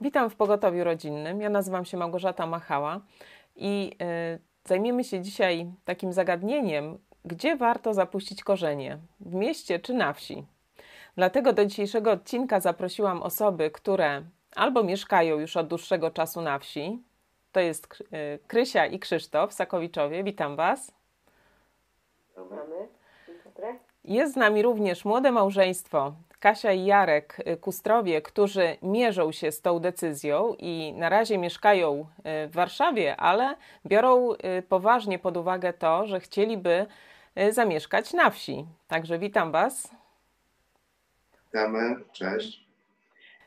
Witam w Pogotowiu Rodzinnym. Ja nazywam się Małgorzata Machała i y, zajmiemy się dzisiaj takim zagadnieniem, gdzie warto zapuścić korzenie w mieście czy na wsi. Dlatego do dzisiejszego odcinka zaprosiłam osoby, które albo mieszkają już od dłuższego czasu na wsi. To jest y, Krysia i Krzysztof Sakowiczowie. Witam Was. Mamy. Jest z nami również młode małżeństwo Kasia i Jarek Kustrowie, którzy mierzą się z tą decyzją i na razie mieszkają y, w Warszawie, ale biorą y, poważnie pod uwagę to, że chcieliby y, zamieszkać na wsi. Także witam Was. Witamy, cześć.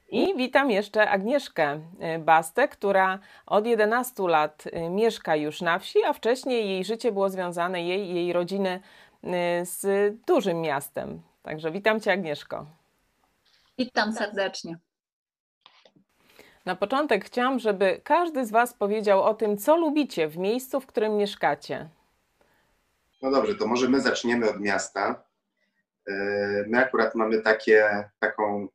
I witam jeszcze Agnieszkę Bastę, która od 11 lat mieszka już na wsi, a wcześniej jej życie było związane, jej, jej rodziny z dużym miastem. Także witam Cię, Agnieszko. Witam serdecznie. Na początek chciałam, żeby każdy z Was powiedział o tym, co lubicie w miejscu, w którym mieszkacie. No dobrze, to może my zaczniemy od miasta. E, my akurat mamy takie, taką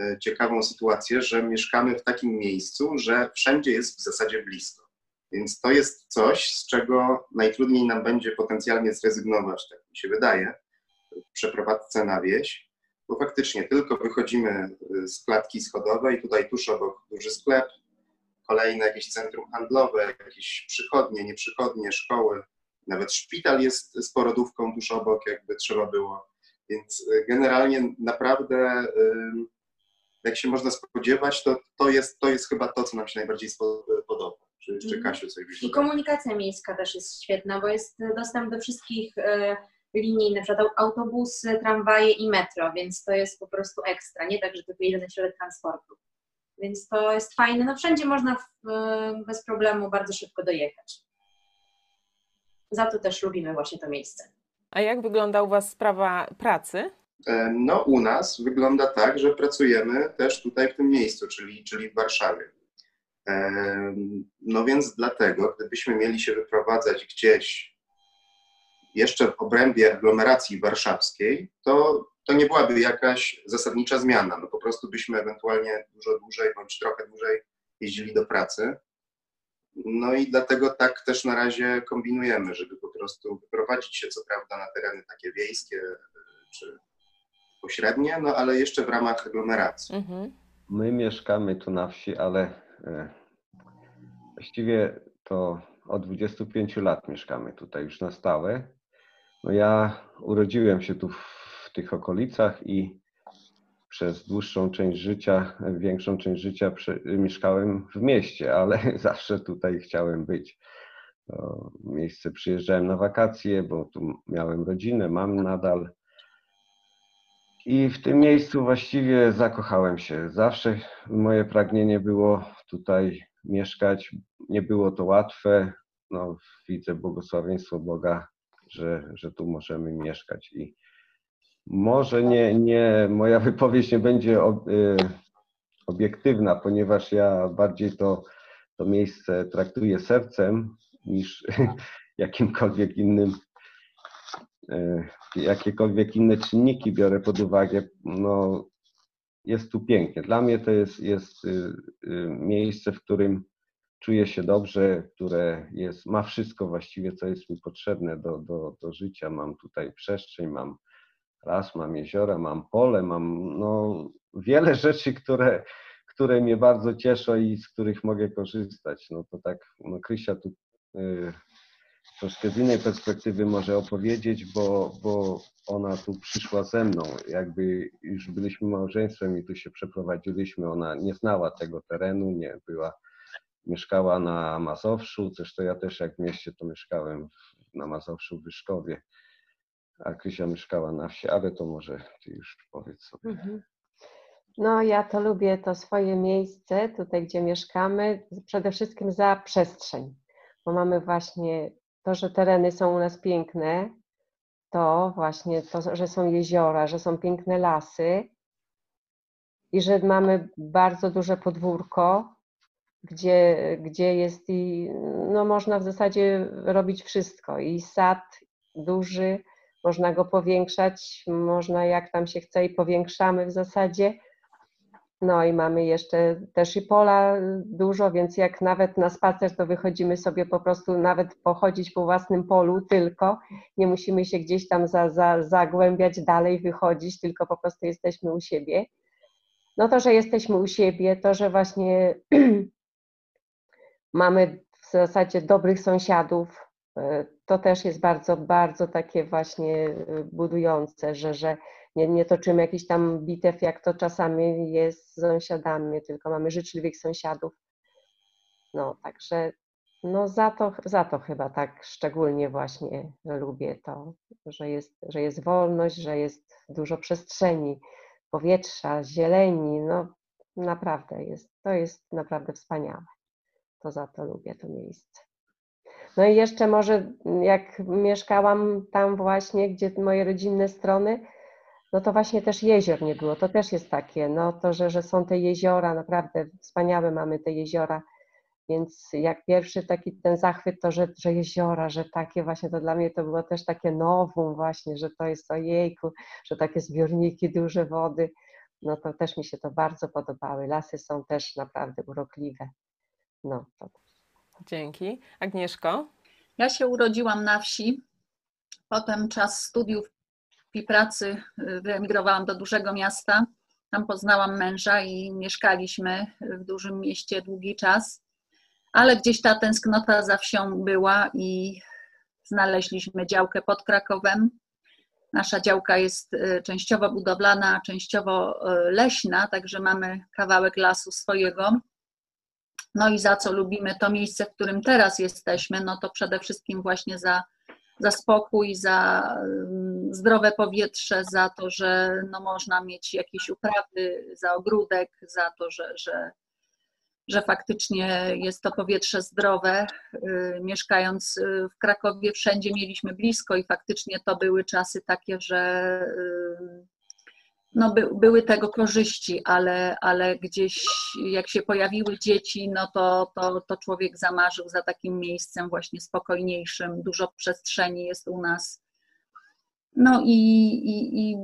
e, ciekawą sytuację, że mieszkamy w takim miejscu, że wszędzie jest w zasadzie blisko. Więc to jest coś, z czego najtrudniej nam będzie potencjalnie zrezygnować, tak mi się wydaje, w przeprowadzce na wieś bo faktycznie tylko wychodzimy y, z klatki schodowej, tutaj tuż obok duży sklep, kolejne jakieś centrum handlowe, jakieś przychodnie, nieprzychodnie, szkoły, nawet szpital jest z porodówką tuż obok, jakby trzeba było. Więc y, generalnie naprawdę, y, jak się można spodziewać, to, to, jest, to jest chyba to, co nam się najbardziej podoba. Czy jeszcze mhm. Kasiu coś I komunikacja miejska też jest świetna, bo jest dostęp do wszystkich linii, na przykład autobusy, tramwaje i metro, więc to jest po prostu ekstra, nie tak, że tylko jeden środek transportu. Więc to jest fajne, no wszędzie można w, bez problemu bardzo szybko dojechać. Za to też lubimy właśnie to miejsce. A jak wygląda u Was sprawa pracy? E, no u nas wygląda tak, że pracujemy też tutaj w tym miejscu, czyli, czyli w Warszawie. E, no więc dlatego, gdybyśmy mieli się wyprowadzać gdzieś jeszcze w obrębie aglomeracji warszawskiej, to, to nie byłaby jakaś zasadnicza zmiana. No po prostu byśmy ewentualnie dużo dłużej bądź trochę dłużej jeździli do pracy. No i dlatego tak też na razie kombinujemy, żeby po prostu wyprowadzić się co prawda na tereny takie wiejskie czy pośrednie, no ale jeszcze w ramach aglomeracji. Mhm. My mieszkamy tu na wsi, ale e, właściwie to od 25 lat mieszkamy tutaj już na stałe. No ja urodziłem się tu w tych okolicach i przez dłuższą część życia, większą część życia mieszkałem w mieście, ale zawsze tutaj chciałem być. To miejsce przyjeżdżałem na wakacje, bo tu miałem rodzinę, mam nadal. I w tym miejscu właściwie zakochałem się. Zawsze moje pragnienie było tutaj mieszkać. Nie było to łatwe. No, widzę błogosławieństwo Boga że, że tu możemy mieszkać. I może nie, nie moja wypowiedź nie będzie y, obiektywna, ponieważ ja bardziej to, to miejsce traktuję sercem niż jakimkolwiek innym, y, jakiekolwiek inne czynniki biorę pod uwagę. No, jest tu pięknie. Dla mnie to jest, jest y, miejsce, w którym czuję się dobrze, które jest, ma wszystko właściwie, co jest mi potrzebne do, do, do życia. Mam tutaj przestrzeń, mam las, mam jeziora, mam pole, mam no, wiele rzeczy, które, które mnie bardzo cieszą i z których mogę korzystać. No to tak, no Krysia tu y, troszkę z innej perspektywy może opowiedzieć, bo, bo ona tu przyszła ze mną. Jakby już byliśmy małżeństwem i tu się przeprowadziliśmy. Ona nie znała tego terenu, nie była mieszkała na Mazowszu, zresztą ja też jak w mieście to mieszkałem na Mazowszu w Wyszkowie, a Krysia mieszkała na wsi, ale to może ty już powiedz sobie. Mhm. No ja to lubię to swoje miejsce, tutaj gdzie mieszkamy, przede wszystkim za przestrzeń, bo mamy właśnie to, że tereny są u nas piękne, to właśnie to, że są jeziora, że są piękne lasy i że mamy bardzo duże podwórko, gdzie, gdzie jest i no można w zasadzie robić wszystko. I sad duży, można go powiększać, można jak tam się chce i powiększamy w zasadzie. No i mamy jeszcze też i pola dużo, więc jak nawet na spacer, to wychodzimy sobie po prostu nawet pochodzić po własnym polu tylko. Nie musimy się gdzieś tam za, za, zagłębiać dalej, wychodzić, tylko po prostu jesteśmy u siebie. No to, że jesteśmy u siebie, to, że właśnie mamy w zasadzie dobrych sąsiadów, e, to też jest bardzo, bardzo takie właśnie e, budujące, że, że nie, nie toczymy jakichś tam bitew, jak to czasami jest z sąsiadami, tylko mamy życzliwych sąsiadów. No, także no za to, za to chyba tak szczególnie właśnie lubię to, że jest, że jest wolność, że jest dużo przestrzeni, powietrza, zieleni, no naprawdę jest, to jest naprawdę wspaniałe. To za to lubię to miejsce. No i jeszcze może jak mieszkałam tam właśnie, gdzie moje rodzinne strony, no to właśnie też jezior nie było. To też jest takie, no to, że, że są te jeziora, naprawdę wspaniałe mamy te jeziora. Więc jak pierwszy taki ten zachwyt, to że, że jeziora, że takie właśnie, to dla mnie to było też takie nowum właśnie, że to jest ojejku, że takie zbiorniki, duże wody. No to też mi się to bardzo podobały. Lasy są też naprawdę urokliwe. No to. Dzięki. Agnieszko? Ja się urodziłam na wsi. Potem czas studiów i pracy y, wyemigrowałam do dużego miasta. Tam poznałam męża i mieszkaliśmy w dużym mieście długi czas, ale gdzieś ta tęsknota za wsią była i znaleźliśmy działkę pod Krakowem. Nasza działka jest y, częściowo budowlana, częściowo y, leśna, także mamy kawałek lasu swojego. No i za co lubimy to miejsce, w którym teraz jesteśmy, no to przede wszystkim właśnie za za spokój, za mm, zdrowe powietrze, za to, że no, można mieć jakieś uprawy, za ogródek, za to, że, że, że faktycznie jest to powietrze zdrowe. Y, mieszkając y, w Krakowie, wszędzie mieliśmy blisko i faktycznie to były czasy takie, że y, no by, były tego korzyści, ale, ale gdzieś jak się pojawiły dzieci, no to, to, to człowiek zamarzył za takim miejscem właśnie spokojniejszym, dużo przestrzeni jest u nas. No i, i, i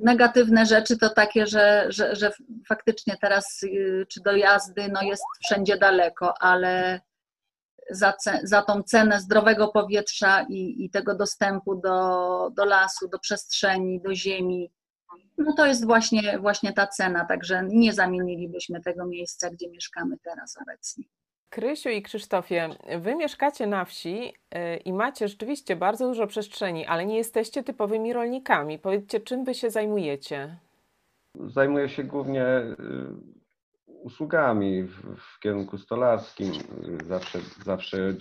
negatywne rzeczy to takie, że, że, że faktycznie teraz y, czy do jazdy no jest wszędzie daleko, ale za, za tą cenę zdrowego powietrza i, i tego dostępu do, do lasu, do przestrzeni, do ziemi, no to jest właśnie, właśnie ta cena, także nie zamienilibyśmy tego miejsca, gdzie mieszkamy teraz obecnie. Krysiu i Krzysztofie, wy mieszkacie na wsi y, i macie rzeczywiście bardzo dużo przestrzeni, ale nie jesteście typowymi rolnikami. Powiedzcie, czym wy się zajmujecie? Zajmuję się głównie y, usługami w, w kierunku stolarskim. Zawsze, zawsze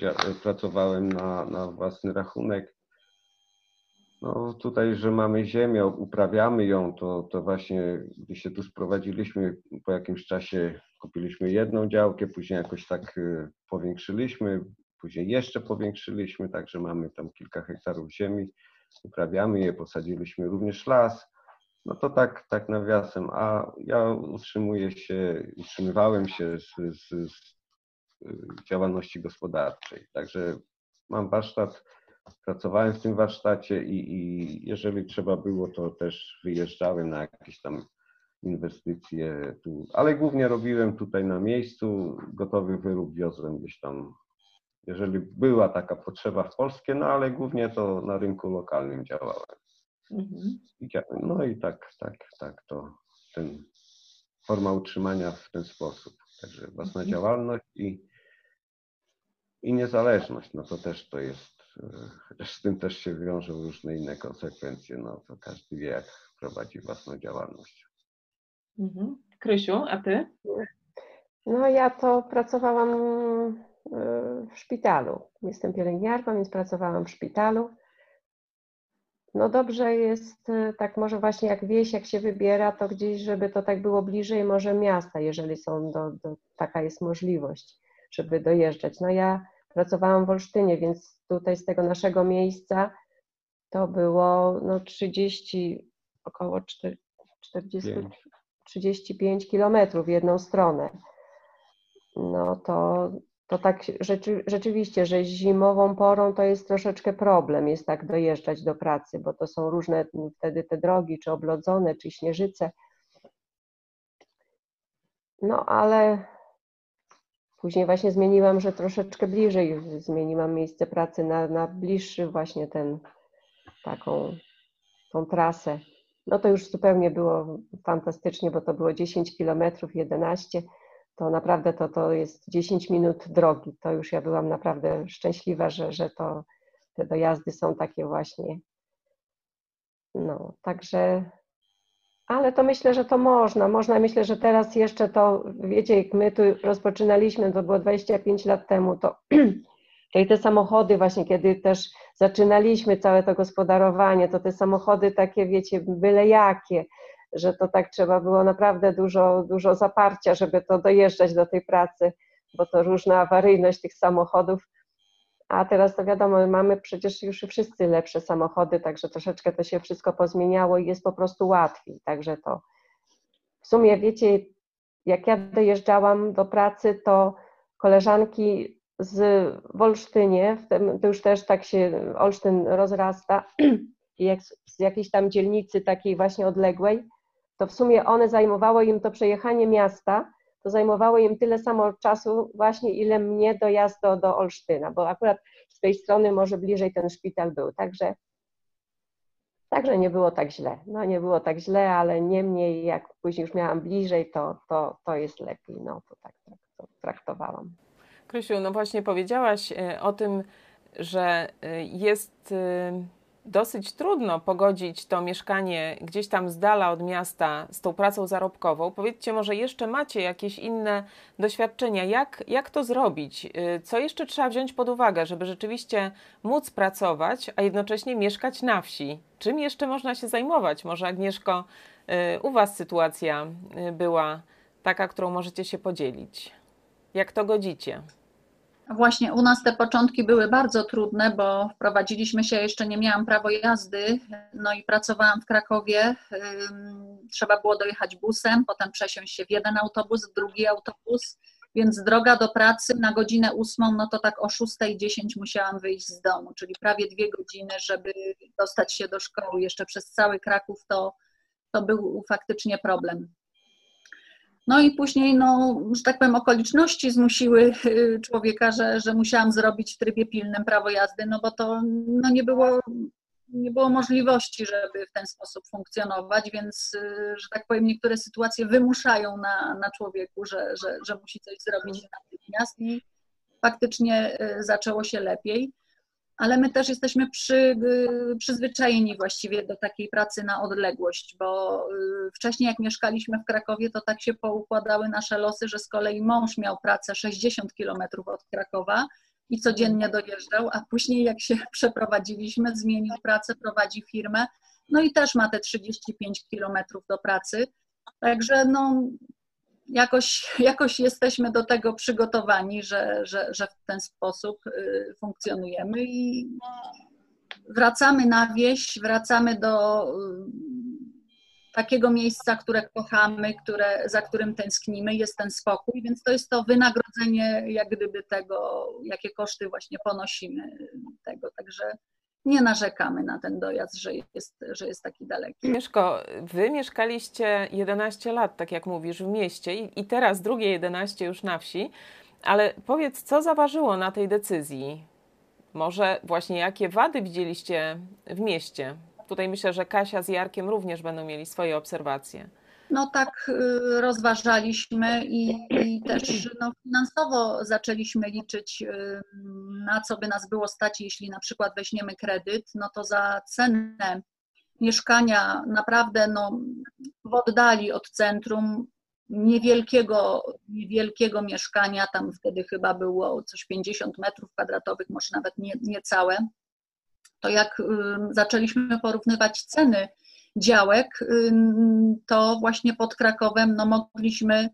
pracowałem na, na własny rachunek. No tutaj, że mamy ziemię, uprawiamy ją, to, to właśnie gdy się tu sprowadziliśmy, po jakimś czasie kupiliśmy jedną działkę, później jakoś tak y, powiększyliśmy, później jeszcze powiększyliśmy, także mamy tam kilka hektarów ziemi, uprawiamy je, posadziliśmy również las. No to tak, tak nawiasem, a ja utrzymuję się, utrzymywałem się z, z, z działalności gospodarczej. Także mam warsztat, pracowałem w tym warsztacie i, i jeżeli trzeba było, to też wyjeżdżałem na jakieś tam inwestycje tu, ale głównie robiłem tutaj na miejscu, gotowy wyrób wiozłem gdzieś tam, jeżeli była taka potrzeba w Polskie, no ale głównie to na rynku lokalnym działałem. Mhm. No i tak, tak, tak, to ten forma utrzymania w ten sposób. Także własna mhm. działalność i, i niezależność, no to też to jest, e, chociaż z tym też się wiążą różne inne konsekwencje, no to każdy wie, jak prowadzi własną działalność. Mhm. Krysiu, a ty? No ja to pracowałam e, w szpitalu. Jestem pielęgniarką, więc pracowałam w szpitalu no dobrze jest, y, tak może właśnie jak wieś, jak się wybiera, to gdzieś, żeby to tak było bliżej może miasta, jeżeli są, do, do, taka jest możliwość, żeby dojeżdżać. No ja pracowałam w Olsztynie, więc tutaj z tego naszego miejsca to było no 30, około 40, 35 kilometrów w jedną stronę. No to to tak rzeczy, rzeczywiście, że zimową porą to jest troszeczkę problem, jest tak dojeżdżać do pracy, bo to są różne wtedy te drogi, czy oblodzone, czy śnieżyce. No ale później właśnie zmieniłam, że troszeczkę bliżej zmieniłam miejsce pracy na, na bliższy właśnie ten taką tą trasę. No to już zupełnie było fantastycznie, bo to było 10 kilometrów, 11 to naprawdę to, to jest 10 minut drogi. To już ja byłam naprawdę szczęśliwa, że, że to te dojazdy są takie właśnie. No, także, ale to myślę, że to można. Można, myślę, że teraz jeszcze to, wiecie, jak my tu rozpoczynaliśmy, to było 25 lat temu, to, to i te samochody właśnie, kiedy też zaczynaliśmy całe to gospodarowanie, to te samochody takie, wiecie, byle jakie, że to tak trzeba było naprawdę dużo, dużo zaparcia, żeby to dojeżdżać do tej pracy, bo to różna awaryjność tych samochodów. A teraz to wiadomo, mamy przecież już wszyscy lepsze samochody, także troszeczkę to się wszystko pozmieniało i jest po prostu łatwiej. Także to w sumie wiecie, jak ja dojeżdżałam do pracy, to koleżanki z w Olsztynie, to już też tak się Olsztyn rozrasta, jak z jakiejś tam dzielnicy takiej właśnie odległej, to w sumie one zajmowało im to przejechanie miasta, to zajmowało im tyle samo czasu właśnie, ile mnie dojazd do, do Olsztyna, bo akurat z tej strony może bliżej ten szpital był, także Także nie było tak źle. No nie było tak źle, ale niemniej jak później już miałam bliżej, to, to, to jest lepiej. No to tak, tak to traktowałam. Krysiu, no właśnie powiedziałaś e, o tym, że e, jest e, dosyć trudno pogodzić to mieszkanie gdzieś tam z dala od miasta z tą pracą zarobkową. Powiedzcie, może jeszcze macie jakieś inne doświadczenia, jak, jak to zrobić? Y, co jeszcze trzeba wziąć pod uwagę, żeby rzeczywiście móc pracować, a jednocześnie mieszkać na wsi? Czym jeszcze można się zajmować? Może Agnieszko, y, u Was sytuacja y, była taka, którą możecie się podzielić. Jak to godzicie? Właśnie u nas te początki były bardzo trudne, bo wprowadziliśmy się, jeszcze nie miałam prawo jazdy, no i pracowałam w Krakowie. Trzeba było dojechać busem, potem przesiąść się w jeden autobus, w drugi autobus, więc droga do pracy na godzinę ósmą, no to tak o 6.10 musiałam wyjść z domu, czyli prawie dwie godziny, żeby dostać się do szkoły. Jeszcze przez cały Kraków to, to był faktycznie problem. No i później, no, że tak powiem, okoliczności zmusiły y, człowieka, że, że musiałam zrobić w trybie pilnym prawo jazdy, no bo to no, nie, było, nie było możliwości, żeby w ten sposób funkcjonować, więc, y, że tak powiem, niektóre sytuacje wymuszają na, na człowieku, że, że, że musi coś zrobić natychmiast i faktycznie y, zaczęło się lepiej ale my też jesteśmy przy, y, przyzwyczajeni właściwie do takiej pracy na odległość, bo y, wcześniej jak mieszkaliśmy w Krakowie, to tak się poukładały nasze losy, że z kolei mąż miał pracę 60 kilometrów od Krakowa i codziennie dojeżdżał, a później jak się przeprowadziliśmy, zmienił pracę, prowadzi firmę, no i też ma te 35 kilometrów do pracy. Także no, jakoś, jakoś jesteśmy do tego przygotowani, że, że, że w ten sposób y, funkcjonujemy i wracamy na wieś, wracamy do y, takiego miejsca, które kochamy, które, za którym tęsknimy, jest ten spokój, więc to jest to wynagrodzenie jak gdyby tego, jakie koszty właśnie ponosimy tego, także nie narzekamy na ten dojazd, że jest, że jest taki daleki. Mieszko, wy mieszkaliście 11 lat, tak jak mówisz, w mieście i, i teraz drugie 11 już na wsi, ale powiedz, co zaważyło na tej decyzji? Może właśnie jakie wady widzieliście w mieście? Tutaj myślę, że Kasia z Jarkiem również będą mieli swoje obserwacje. No tak y, rozważaliśmy i, i, też no, finansowo zaczęliśmy liczyć, y, na co by nas było stać, jeśli na przykład weźmiemy kredyt, no to za cenę mieszkania naprawdę no, w oddali od centrum niewielkiego, niewielkiego mieszkania, tam wtedy chyba było coś 50 metrów kwadratowych, może nawet nie, niecałe, to jak y, zaczęliśmy porównywać ceny działek, to właśnie pod Krakowem no, mogliśmy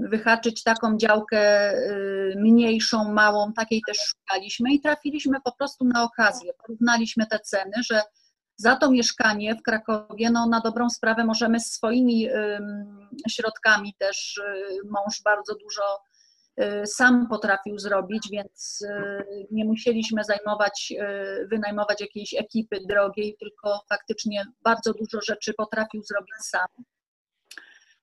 wyhaczyć taką działkę mniejszą, małą, takiej też szukaliśmy i trafiliśmy po prostu na okazję. Porównaliśmy te ceny, że za to mieszkanie w Krakowie, no na dobrą sprawę możemy swoimi środkami też, y, mąż bardzo dużo Y, sam potrafił zrobić, więc y, nie musieliśmy zajmować, y, wynajmować jakiejś ekipy drogiej, tylko faktycznie bardzo dużo rzeczy potrafił zrobić sam.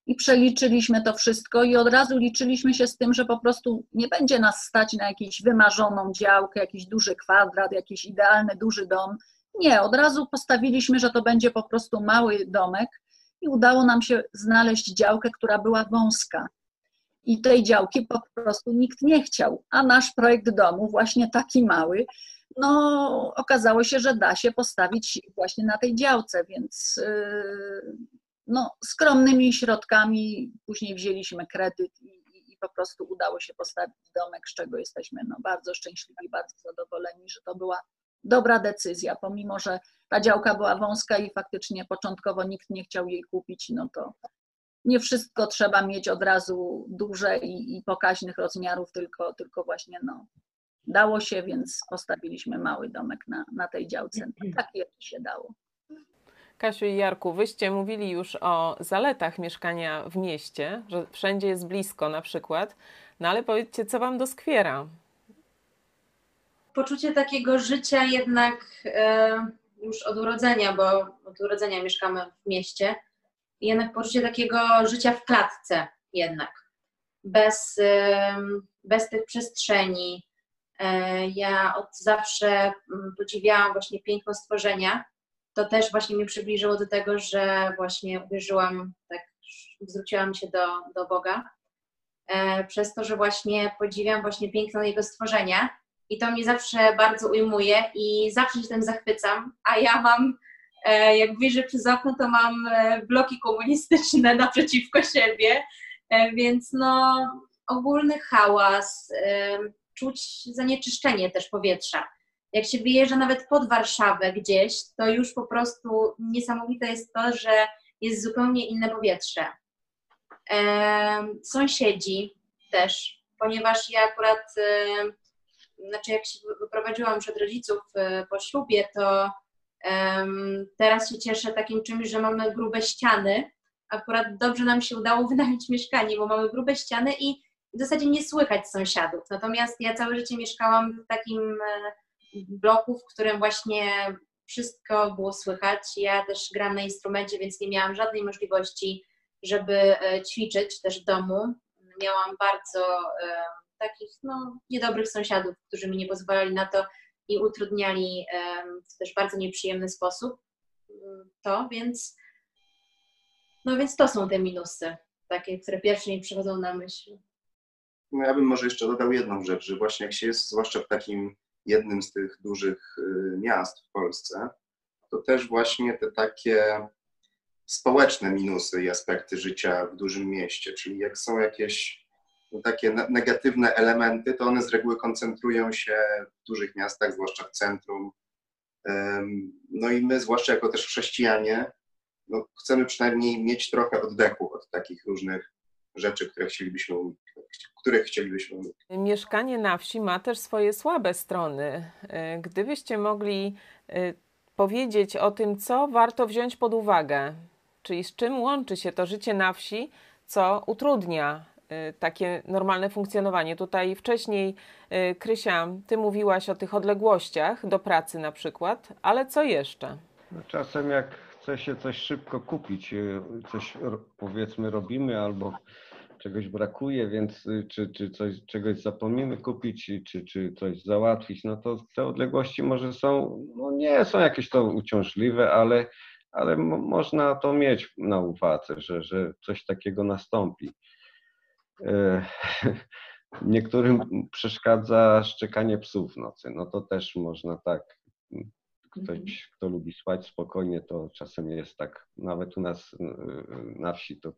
i przeliczyliśmy to wszystko i od razu liczyliśmy się z tym, że po prostu nie będzie nas stać na jakąś wymarzoną działkę, jakiś duży kwadrat, jakiś idealny duży dom. Nie, od razu postawiliśmy, że to będzie po prostu mały domek i udało nam się znaleźć działkę, która była wąska. I tej działki po prostu nikt nie chciał, a nasz projekt domu, właśnie taki mały, no okazało się, że da się postawić właśnie na tej działce, więc yy, no, skromnymi środkami później wzięliśmy kredyt i, i, i, po prostu udało się postawić domek, z czego jesteśmy no, bardzo szczęśliwi, bardzo zadowoleni, że to była dobra decyzja, pomimo że ta działka była wąska i faktycznie początkowo nikt nie chciał jej kupić, no to nie wszystko trzeba mieć od razu duże i, i pokaźnych rozmiarów, tylko, tylko właśnie no, dało się, więc postawiliśmy mały domek na, na tej działce. No, tak jak się dało. Kasiu i Jarku, wyście mówili już o zaletach mieszkania w mieście, że wszędzie jest blisko na przykład, no ale powiedzcie, co Wam doskwiera? Poczucie takiego życia jednak e, już od urodzenia, bo od urodzenia mieszkamy w mieście, jednak poczucie takiego życia w klatce jednak, bez, bez tych przestrzeni. E, ja od zawsze podziwiałam właśnie piękno stworzenia, to też właśnie mnie przybliżyło do tego, że właśnie uwierzyłam, tak zwróciłam się do, do Boga, e, przez to, że właśnie podziwiam właśnie piękno Jego stworzenia. I to mnie zawsze bardzo ujmuje i zawsze się tym zachwycam, a ja mam, jak wyjrzę przez okno, to mam e, bloki komunistyczne naprzeciwko siebie, e, więc no ogólny hałas, e, czuć zanieczyszczenie też powietrza jak się wyjeżdża nawet pod Warszawę gdzieś, to już po prostu niesamowite jest to, że jest zupełnie inne powietrze. sąsiedzi też, ponieważ ja akurat, znaczy jak się wyprowadziłam przed rodziców e, po ślubie, to teraz się cieszę takim czymś, że mamy grube ściany. Akurat dobrze nam się udało wynająć mieszkanie, bo mamy grube ściany i w zasadzie nie słychać sąsiadów. Natomiast ja całe życie mieszkałam w takim e, bloku, w którym właśnie wszystko było słychać. Ja też gram na instrumencie, więc nie miałam żadnej możliwości, żeby e, ćwiczyć też w domu. Miałam bardzo e, takich no, niedobrych sąsiadów, którzy mi nie pozwalali na to i utrudniali w też bardzo nieprzyjemny sposób mm, to, więc no więc to są te minusy, takie, które pierwsze mi przychodzą na myśl. No ja bym może jeszcze dodał jedną rzecz, że właśnie jak się jest zwłaszcza w takim jednym z tych dużych y, miast w Polsce, to też właśnie te takie społeczne minusy i aspekty życia w dużym mieście, czyli jak są jakieś takie negatywne elementy, to one z reguły koncentrują się w dużych miastach, zwłaszcza w centrum. No i my, zwłaszcza jako też chrześcijanie, no, chcemy przynajmniej mieć trochę oddechu od takich różnych rzeczy, które chcielibyśmy których chcielibyśmy uniknąć. Mieszkanie na wsi ma też swoje słabe strony. E, gdybyście mogli e, powiedzieć o tym, co warto wziąć pod uwagę, czyli z czym łączy się to życie na wsi, co utrudnia takie normalne funkcjonowanie. Tutaj wcześniej, Krysia, ty mówiłaś o tych odległościach do pracy na przykład, ale co jeszcze? No czasem jak chce się coś szybko kupić, coś powiedzmy robimy albo czegoś brakuje, więc y, czy, czy coś, czegoś zapomnimy kupić, czy, czy coś załatwić, no to te odległości może są, no nie są jakieś to uciążliwe, ale, ale można to mieć na uwadze, że, że coś takiego nastąpi. E, niektórym przeszkadza szczekanie psów w nocy, no to też można tak ktoś, mhm. kto lubi spać spokojnie, to czasem jest tak, nawet u nas y, na wsi to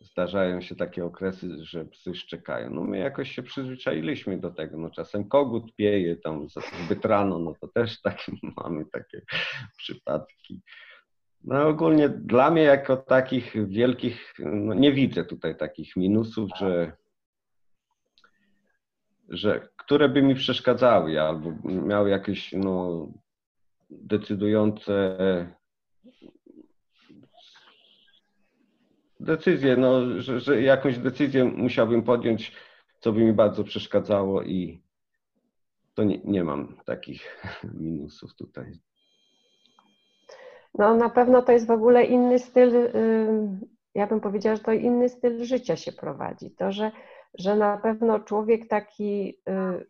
zdarzają się takie okresy, że psy szczekają. No my jakoś się przyzwyczailiśmy do tego. No czasem kogut pieje tam zbyt rano, no to też tak mamy takie przypadki. No ogólnie dla mnie jako takich wielkich, no nie widzę tutaj takich minusów, że, że które by mi przeszkadzały albo miały jakieś no, decydujące decyzję, no, że, że jakąś decyzję musiałbym podjąć, co by mi bardzo przeszkadzało i to nie, nie mam takich minusów tutaj. No na pewno to jest w ogóle inny styl ja bym powiedziała, że to inny styl życia się prowadzi. To, że, że na pewno człowiek taki, y,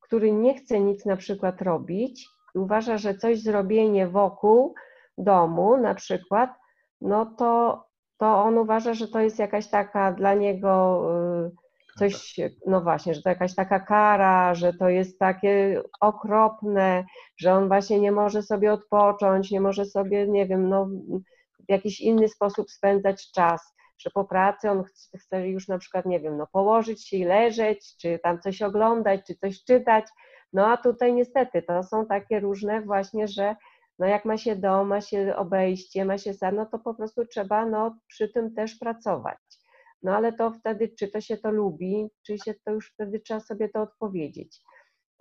który nie chce nic na przykład robić i uważa, że coś zrobienie wokół domu na przykład, no to, to on uważa, że to jest jakaś taka dla niego y, coś, no właśnie, że to jakaś taka kara, że to jest takie okropne, że on właśnie nie może sobie odpocząć, nie może sobie, nie wiem, no w jakiś inny sposób spędzać czas, że po pracy on chce, już na przykład, nie wiem, no położyć się i leżeć, czy tam coś oglądać, czy coś czytać, no a tutaj niestety to są takie różne właśnie, że no jak ma się dom, ma się obejście, ma się sam, no to po prostu trzeba no przy tym też pracować. No ale to wtedy, czy to się to lubi, czy się to już wtedy trzeba sobie to odpowiedzieć.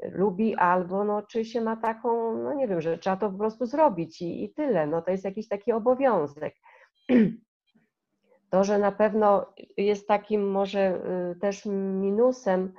Lubi albo, no, czy się ma taką, no nie wiem, że trzeba to po prostu zrobić i, i tyle. No to jest jakiś taki obowiązek. To, że na pewno jest takim może y, też minusem,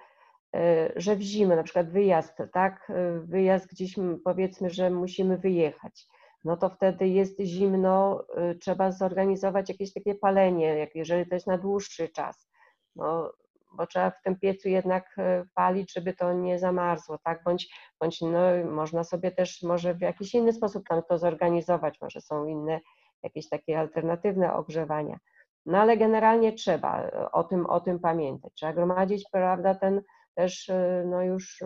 y, że w zimę, na przykład wyjazd, tak, y, wyjazd gdzieś powiedzmy, że musimy wyjechać no to wtedy jest zimno, y, trzeba zorganizować jakieś takie palenie, jak jeżeli to jest na dłuższy czas. No, bo trzeba w tym piecu jednak y, palić, żeby to nie zamarzło, tak? Bądź, bądź no, można sobie też może w jakiś inny sposób tam to zorganizować, może są inne jakieś takie alternatywne ogrzewania. No ale generalnie trzeba y, o tym, o tym pamiętać. Trzeba gromadzić, prawda, ten też no już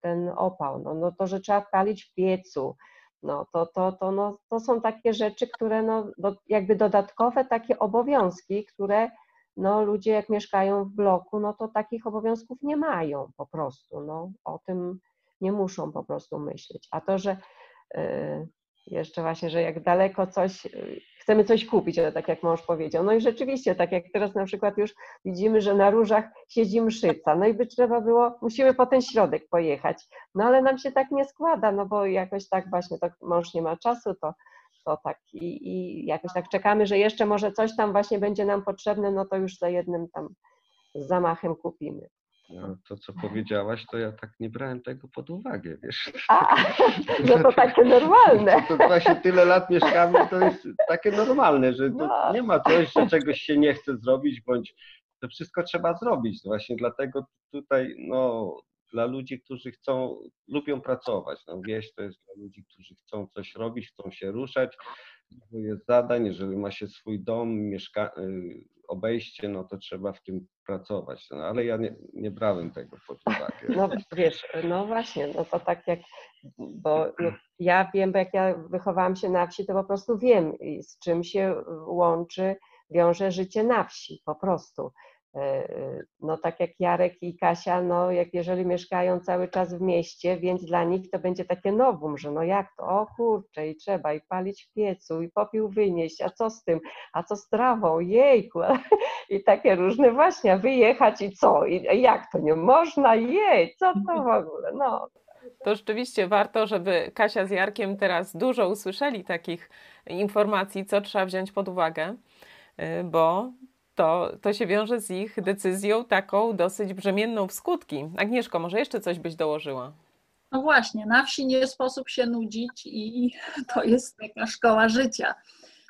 ten opał. No, no to, że trzeba palić w piecu, no, to, to, to, no, to są takie rzeczy, które no, do, jakby dodatkowe takie obowiązki, które no, ludzie jak mieszkają w bloku, no to takich obowiązków nie mają po prostu. No, o tym nie muszą po prostu myśleć. A to, że yy, jeszcze właśnie, że jak daleko coś, y, chcemy coś kupić, ale tak jak mąż powiedział. No i rzeczywiście, tak jak teraz na przykład już widzimy, że na różach siedzi mszyca, no i by trzeba było, musimy po ten środek pojechać, no ale nam się tak nie składa, no bo jakoś tak właśnie, to mąż nie ma czasu, to, to tak i, i jakoś tak czekamy, że jeszcze może coś tam właśnie będzie nam potrzebne, no to już za jednym tam zamachem kupimy. No, to, co powiedziałaś, to ja tak nie brałem tego pod uwagę, wiesz. A, no to takie normalne. To, to właśnie tyle lat mieszkamy, to jest takie normalne, że no. nie ma coś, że czegoś się nie chce zrobić, bądź to wszystko trzeba zrobić. Właśnie dlatego tutaj, no, dla ludzi, którzy chcą, lubią pracować. No, wieś to jest dla ludzi, którzy chcą coś robić, chcą się ruszać, jest zadań, jeżeli ma się swój dom, mieszka y, obejście, no to trzeba w tym pracować. No, ale ja nie, nie brałem tego pod uwagę. No wiesz, no właśnie, no to tak jak, bo ja wiem, bo jak ja wychowałam się na wsi, to po prostu wiem, z czym się łączy, wiąże życie na wsi, po prostu. E, no tak jak Jarek i Kasia, no jak jeżeli mieszkają cały czas w mieście, więc dla nich to będzie takie nowum, że no jak to, o kurczę i trzeba i palić w piecu i popiół wynieść, a co z tym, a co z trawą, jejku i takie różne właśnie, wyjechać i co, i jak to nie można, jej, co to w ogóle, no. To rzeczywiście warto, żeby Kasia z Jarkiem teraz dużo usłyszeli takich informacji, co trzeba wziąć pod uwagę, y, bo to, to się wiąże z ich decyzją taką dosyć brzemienną w skutki. Agnieszko, może jeszcze coś byś dołożyła? No właśnie, na wsi nie sposób się nudzić i to jest taka szkoła życia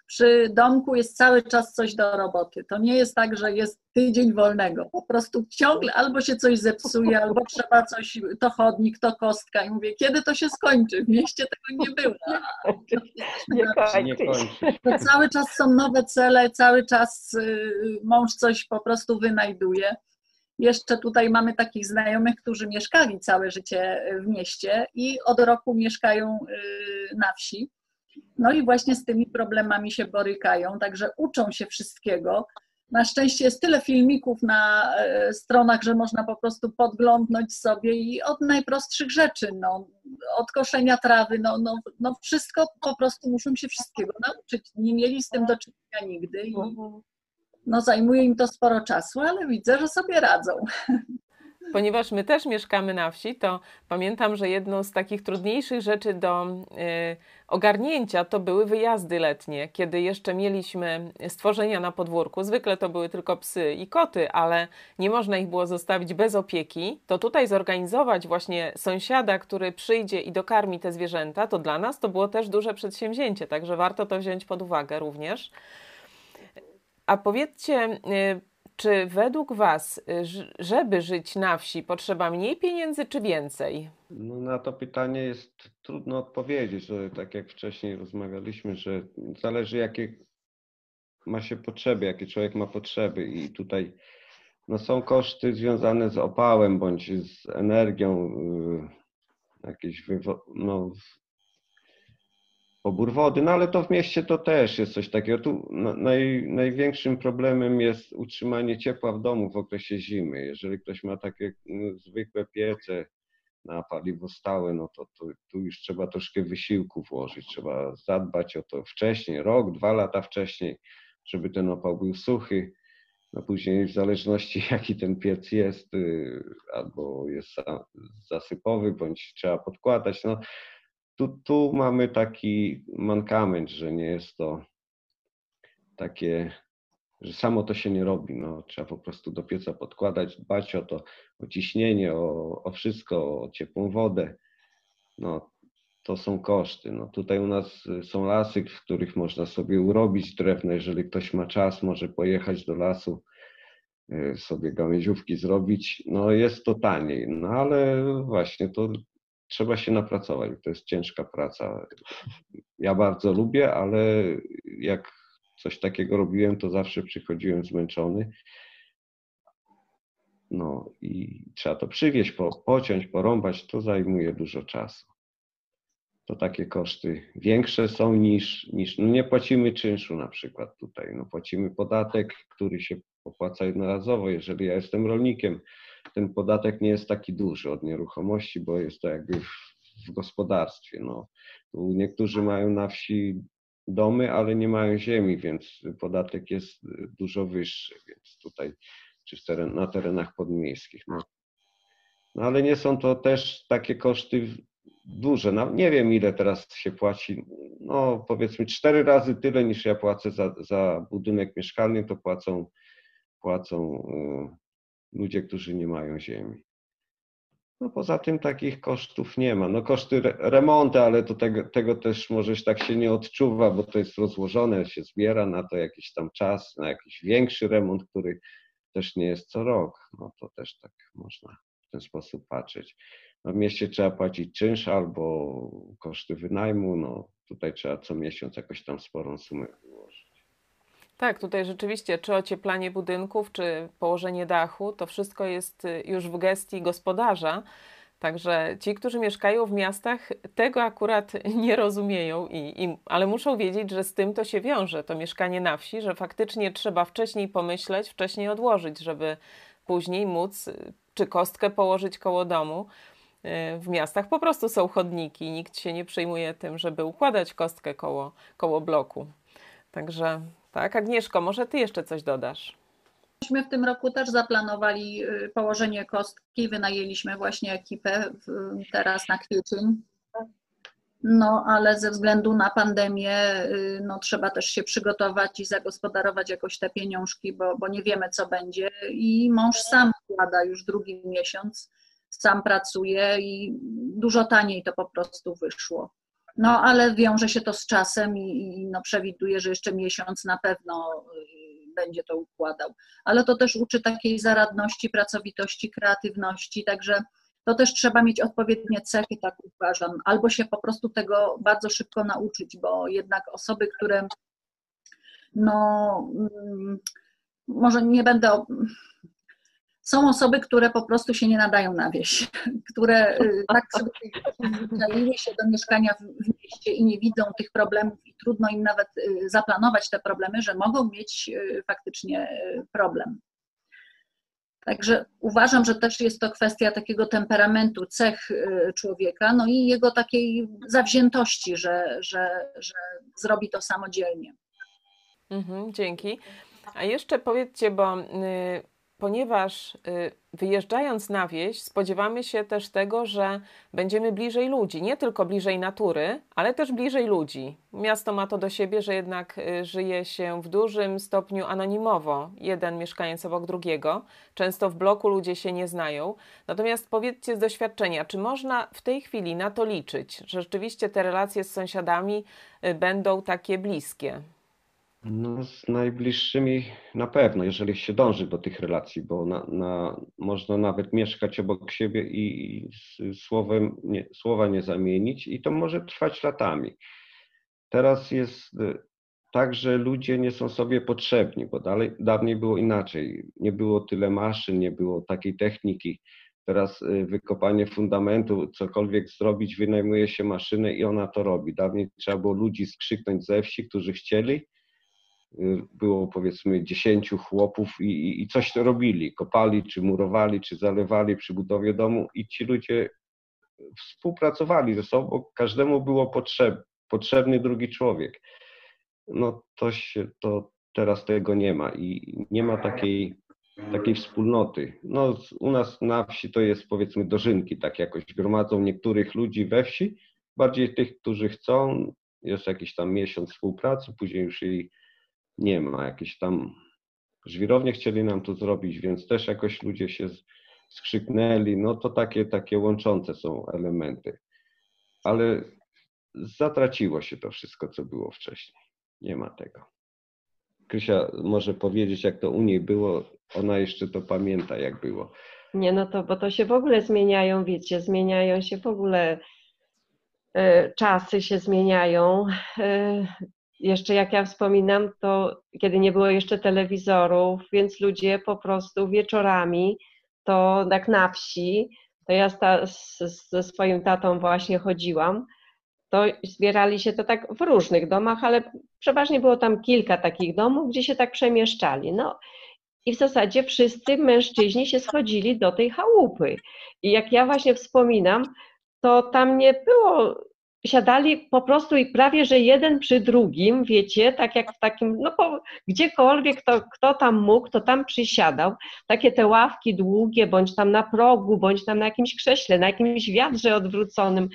przy domku jest cały czas coś do roboty. To nie jest tak, że jest tydzień wolnego. Po prostu ciągle albo się coś zepsuje, albo trzeba coś, to chodnik, to kostka. I mówię, kiedy to się skończy? W mieście tego nie było. Nie, nie kończy. Cały czas są nowe cele, cały czas y, mąż coś po prostu wynajduje. Jeszcze tutaj mamy takich znajomych, którzy mieszkali całe życie w mieście i od roku mieszkają y, na wsi no i właśnie z tymi problemami się borykają, także uczą się wszystkiego. Na szczęście jest tyle filmików na e, stronach, że można po prostu podglądnąć sobie i od najprostszych rzeczy, no, od koszenia trawy, no, no, no wszystko po prostu muszą się wszystkiego nauczyć. Nie mieli z tym do czynienia nigdy i no, zajmuje im to sporo czasu, ale widzę, że sobie radzą. ponieważ my też mieszkamy na wsi, to pamiętam, że jedną z takich trudniejszych rzeczy do y, ogarnięcia to były wyjazdy letnie, kiedy jeszcze mieliśmy stworzenia na podwórku. Zwykle to były tylko psy i koty, ale nie można ich było zostawić bez opieki. To tutaj zorganizować właśnie sąsiada, który przyjdzie i dokarmi te zwierzęta, to dla nas to było też duże przedsięwzięcie, także warto to wziąć pod uwagę również. a powiedzcie, czy według Was, żeby żyć na wsi, potrzeba mniej pieniędzy czy więcej? No na to pytanie jest trudno odpowiedzieć. Tak jak wcześniej rozmawialiśmy, że zależy jakie ma się potrzeby, jakie człowiek ma potrzeby i tutaj no, są koszty związane z opałem bądź z energią, yy, jakieś no, pobór wody, no ale to w mieście to też jest coś takiego. Tu naj, największym problemem jest utrzymanie ciepła w domu w okresie zimy. Jeżeli ktoś ma takie no, zwykłe piece na paliwo stałe, no to, to tu już trzeba troszkę wysiłku włożyć. Trzeba zadbać o to wcześniej, rok, dwa lata wcześniej, żeby ten opał był suchy. No później w zależności jaki ten piec jest, y, albo jest zasypowy, bądź trzeba podkładać. No, tu, tu mamy taki mankament, że nie jest to takie, że samo to się nie robi. No, trzeba po prostu do pieca podkładać, dbać o to, o ciśnienie, o, o wszystko, o ciepłą wodę. No, to są koszty. No, tutaj u nas są lasy, w których można sobie urobić drewno. Jeżeli ktoś ma czas, może pojechać do lasu, y, sobie gałęziówki zrobić. No jest to taniej, no ale właśnie to trzeba się napracować. To jest ciężka praca. Ja bardzo lubię, ale jak coś takiego robiłem, to zawsze przychodziłem zmęczony. No i trzeba to przywieźć, po, pociąć, porąbać, to zajmuje dużo czasu. To takie koszty większe są niż, niż no nie płacimy czynszu na przykład tutaj. No płacimy podatek, który się opłaca jednorazowo. Jeżeli ja jestem rolnikiem, ten podatek nie jest taki duży od nieruchomości, bo jest to jakby w, w gospodarstwie. No. Niektórzy mają na wsi domy, ale nie mają ziemi, więc podatek jest dużo wyższy, więc tutaj czy teren, na terenach podmiejskich. No. no. ale nie są to też takie koszty duże. No, nie wiem ile teraz się płaci. No powiedzmy cztery razy tyle niż ja płacę za, za budynek mieszkalny, to płacą, płacą y, ludzie, którzy nie mają ziemi. No poza tym takich kosztów nie ma. No koszty remontu, ale to tego, tego też może tak się nie odczuwa, bo to jest rozłożone, się zbiera na to jakiś tam czas, na jakiś większy remont, który też nie jest co rok. No to też tak można w ten sposób patrzeć. No w mieście trzeba płacić czynsz albo koszty wynajmu, no tutaj trzeba co miesiąc jakoś tam sporą sumę wyłożyć. Tak, tutaj rzeczywiście, czy ocieplanie budynków, czy położenie dachu, to wszystko jest y, już w gestii gospodarza. Także ci, którzy mieszkają w miastach, tego akurat nie rozumieją, i, i, ale muszą wiedzieć, że z tym to się wiąże, to mieszkanie na wsi, że faktycznie trzeba wcześniej pomyśleć, wcześniej odłożyć, żeby później móc y, czy kostkę położyć koło domu. Y, w miastach po prostu są chodniki, nikt się nie przejmuje tym, żeby układać kostkę koło, koło bloku. Także tak, Agnieszko, może ty jeszcze coś dodasz? Myśmy w tym roku też zaplanowali y, położenie kostki, wynajęliśmy właśnie ekipę teraz na kwiecień. No, ale ze względu na pandemię, y, no, trzeba też się przygotować i zagospodarować jakoś te pieniążki, bo, bo nie wiemy, co będzie. I mąż sam wkłada już drugi miesiąc, sam pracuje i dużo taniej to po prostu wyszło. No ale wiąże się to z czasem i, i no, przewiduje, że jeszcze miesiąc na pewno y, będzie to układał. Ale to też uczy takiej zaradności, pracowitości, kreatywności, także to też trzeba mieć odpowiednie cechy, tak uważam, albo się po prostu tego bardzo szybko nauczyć, bo jednak osoby, które no mm, może nie będę są osoby, które po prostu się nie nadają na wieś, które y, tak sobie przyzwyczaiły się do mieszkania w mieście i nie widzą tych problemów i trudno im nawet y, zaplanować te problemy, że mogą mieć y, faktycznie problem. Także uważam, że też jest to kwestia takiego temperamentu, cech człowieka, no i jego takiej zawziętości, że, że, że zrobi to samodzielnie. Mhm, dzięki. A jeszcze powiedzcie, bo ponieważ y, wyjeżdżając na wieś, spodziewamy się też tego, że będziemy bliżej ludzi, nie tylko bliżej natury, ale też bliżej ludzi. Miasto ma to do siebie, że jednak y, żyje się w dużym stopniu anonimowo, jeden mieszkając obok drugiego. Często w bloku ludzie się nie znają. Natomiast powiedzcie z doświadczenia, czy można w tej chwili na to liczyć, że rzeczywiście te relacje z sąsiadami y, będą takie bliskie? No, z najbliższymi na pewno, jeżeli się dąży do tych relacji, bo na, na, można nawet mieszkać obok siebie i, i słowem nie, słowa nie zamienić, i to może trwać latami. Teraz jest y, tak, że ludzie nie są sobie potrzebni, bo dalej, dawniej było inaczej. Nie było tyle maszyn, nie było takiej techniki. Teraz y, wykopanie fundamentu, cokolwiek zrobić, wynajmuje się maszynę i ona to robi. Dawniej trzeba było ludzi skrzyknąć ze wsi, którzy chcieli. Y, było powiedzmy dziesięciu chłopów i, i coś to robili. Kopali, czy murowali, czy zalewali przy budowie domu i ci ludzie współpracowali ze sobą, każdemu było potrzeb, potrzebny drugi człowiek. No to się, to teraz tego nie ma i nie ma takiej takiej wspólnoty. No, u nas na wsi to jest powiedzmy dożynki, tak jakoś gromadzą niektórych ludzi we wsi, bardziej tych, którzy chcą, jest jakiś tam miesiąc współpracy, później już jej nie ma. Jakieś tam żwirownie chcieli nam to zrobić, więc też jakoś ludzie się skrzyknęli, no to takie, takie łączące są elementy. Ale zatraciło się to wszystko, co było wcześniej. Nie ma tego. Krysia może powiedzieć, jak to u niej było. Ona jeszcze to pamięta, jak było. Nie, no to, bo to się w ogóle zmieniają, wiecie, zmieniają się w ogóle, y, czasy się zmieniają. Jeszcze jak ja wspominam, to kiedy nie było jeszcze telewizorów, więc ludzie po prostu wieczorami, to tak na wsi, to ja ze swoim tatą właśnie chodziłam to zbierali się to tak w różnych domach, ale przeważnie było tam kilka takich domów, gdzie się tak przemieszczali. No i w zasadzie wszyscy mężczyźni się schodzili do tej chałupy. I jak ja właśnie wspominam, to tam nie było, siadali po prostu i prawie, że jeden przy drugim, wiecie, tak jak w takim, no po, gdziekolwiek to, kto tam mógł, to tam przysiadał. Takie te ławki długie, bądź tam na progu, bądź tam na jakimś krześle, na jakimś wiadrze odwróconym.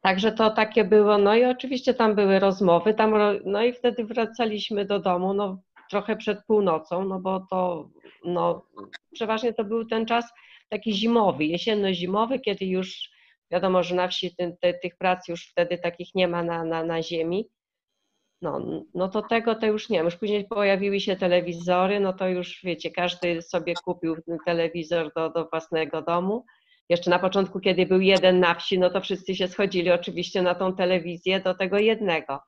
Także to takie było, no i oczywiście tam były rozmowy, tam, no i wtedy wracaliśmy do domu, no trochę przed północą, no bo to, no przeważnie to był ten czas taki zimowy, jesienno-zimowy, kiedy już wiadomo, że na wsi ty, ty, tych prac już wtedy takich nie ma na, na, na ziemi. No, no to tego to już nie ma. Już później pojawiły się telewizory, no to już wiecie, każdy sobie kupił telewizor do, do własnego domu jeszcze na początku, kiedy był jeden na wsi, no to wszyscy się schodzili oczywiście na tą telewizję do tego jednego.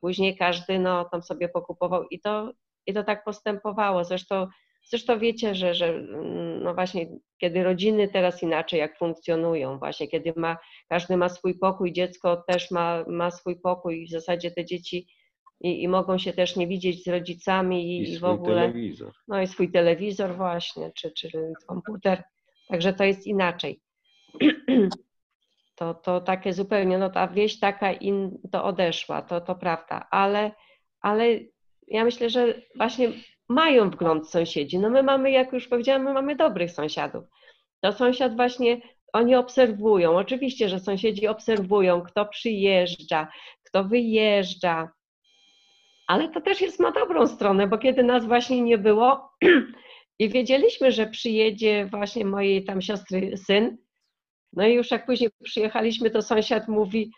Później każdy no, tam sobie pokupował i to, i to tak postępowało. Zresztą, zresztą wiecie, że, że no właśnie kiedy rodziny teraz inaczej jak funkcjonują, właśnie kiedy ma, każdy ma swój pokój, dziecko też ma, ma swój pokój i w zasadzie te dzieci i, i mogą się też nie widzieć z rodzicami i, I, i w ogóle. Telewizor. No i swój telewizor właśnie, czy, czy komputer. Także to jest inaczej. To, to takie zupełnie, no ta wieś taka in, to odeszła, to, to prawda, ale, ale ja myślę, że właśnie mają wgląd sąsiedzi. No my mamy, jak już powiedziałam, my mamy dobrych sąsiadów. To sąsiad właśnie, oni obserwują. Oczywiście, że sąsiedzi obserwują, kto przyjeżdża, kto wyjeżdża, ale to też jest ma dobrą stronę, bo kiedy nas właśnie nie było, I wiedzieliśmy, że przyjedzie właśnie mojej tam siostry syn. No i już jak później przyjechaliśmy, to sąsiad mówi,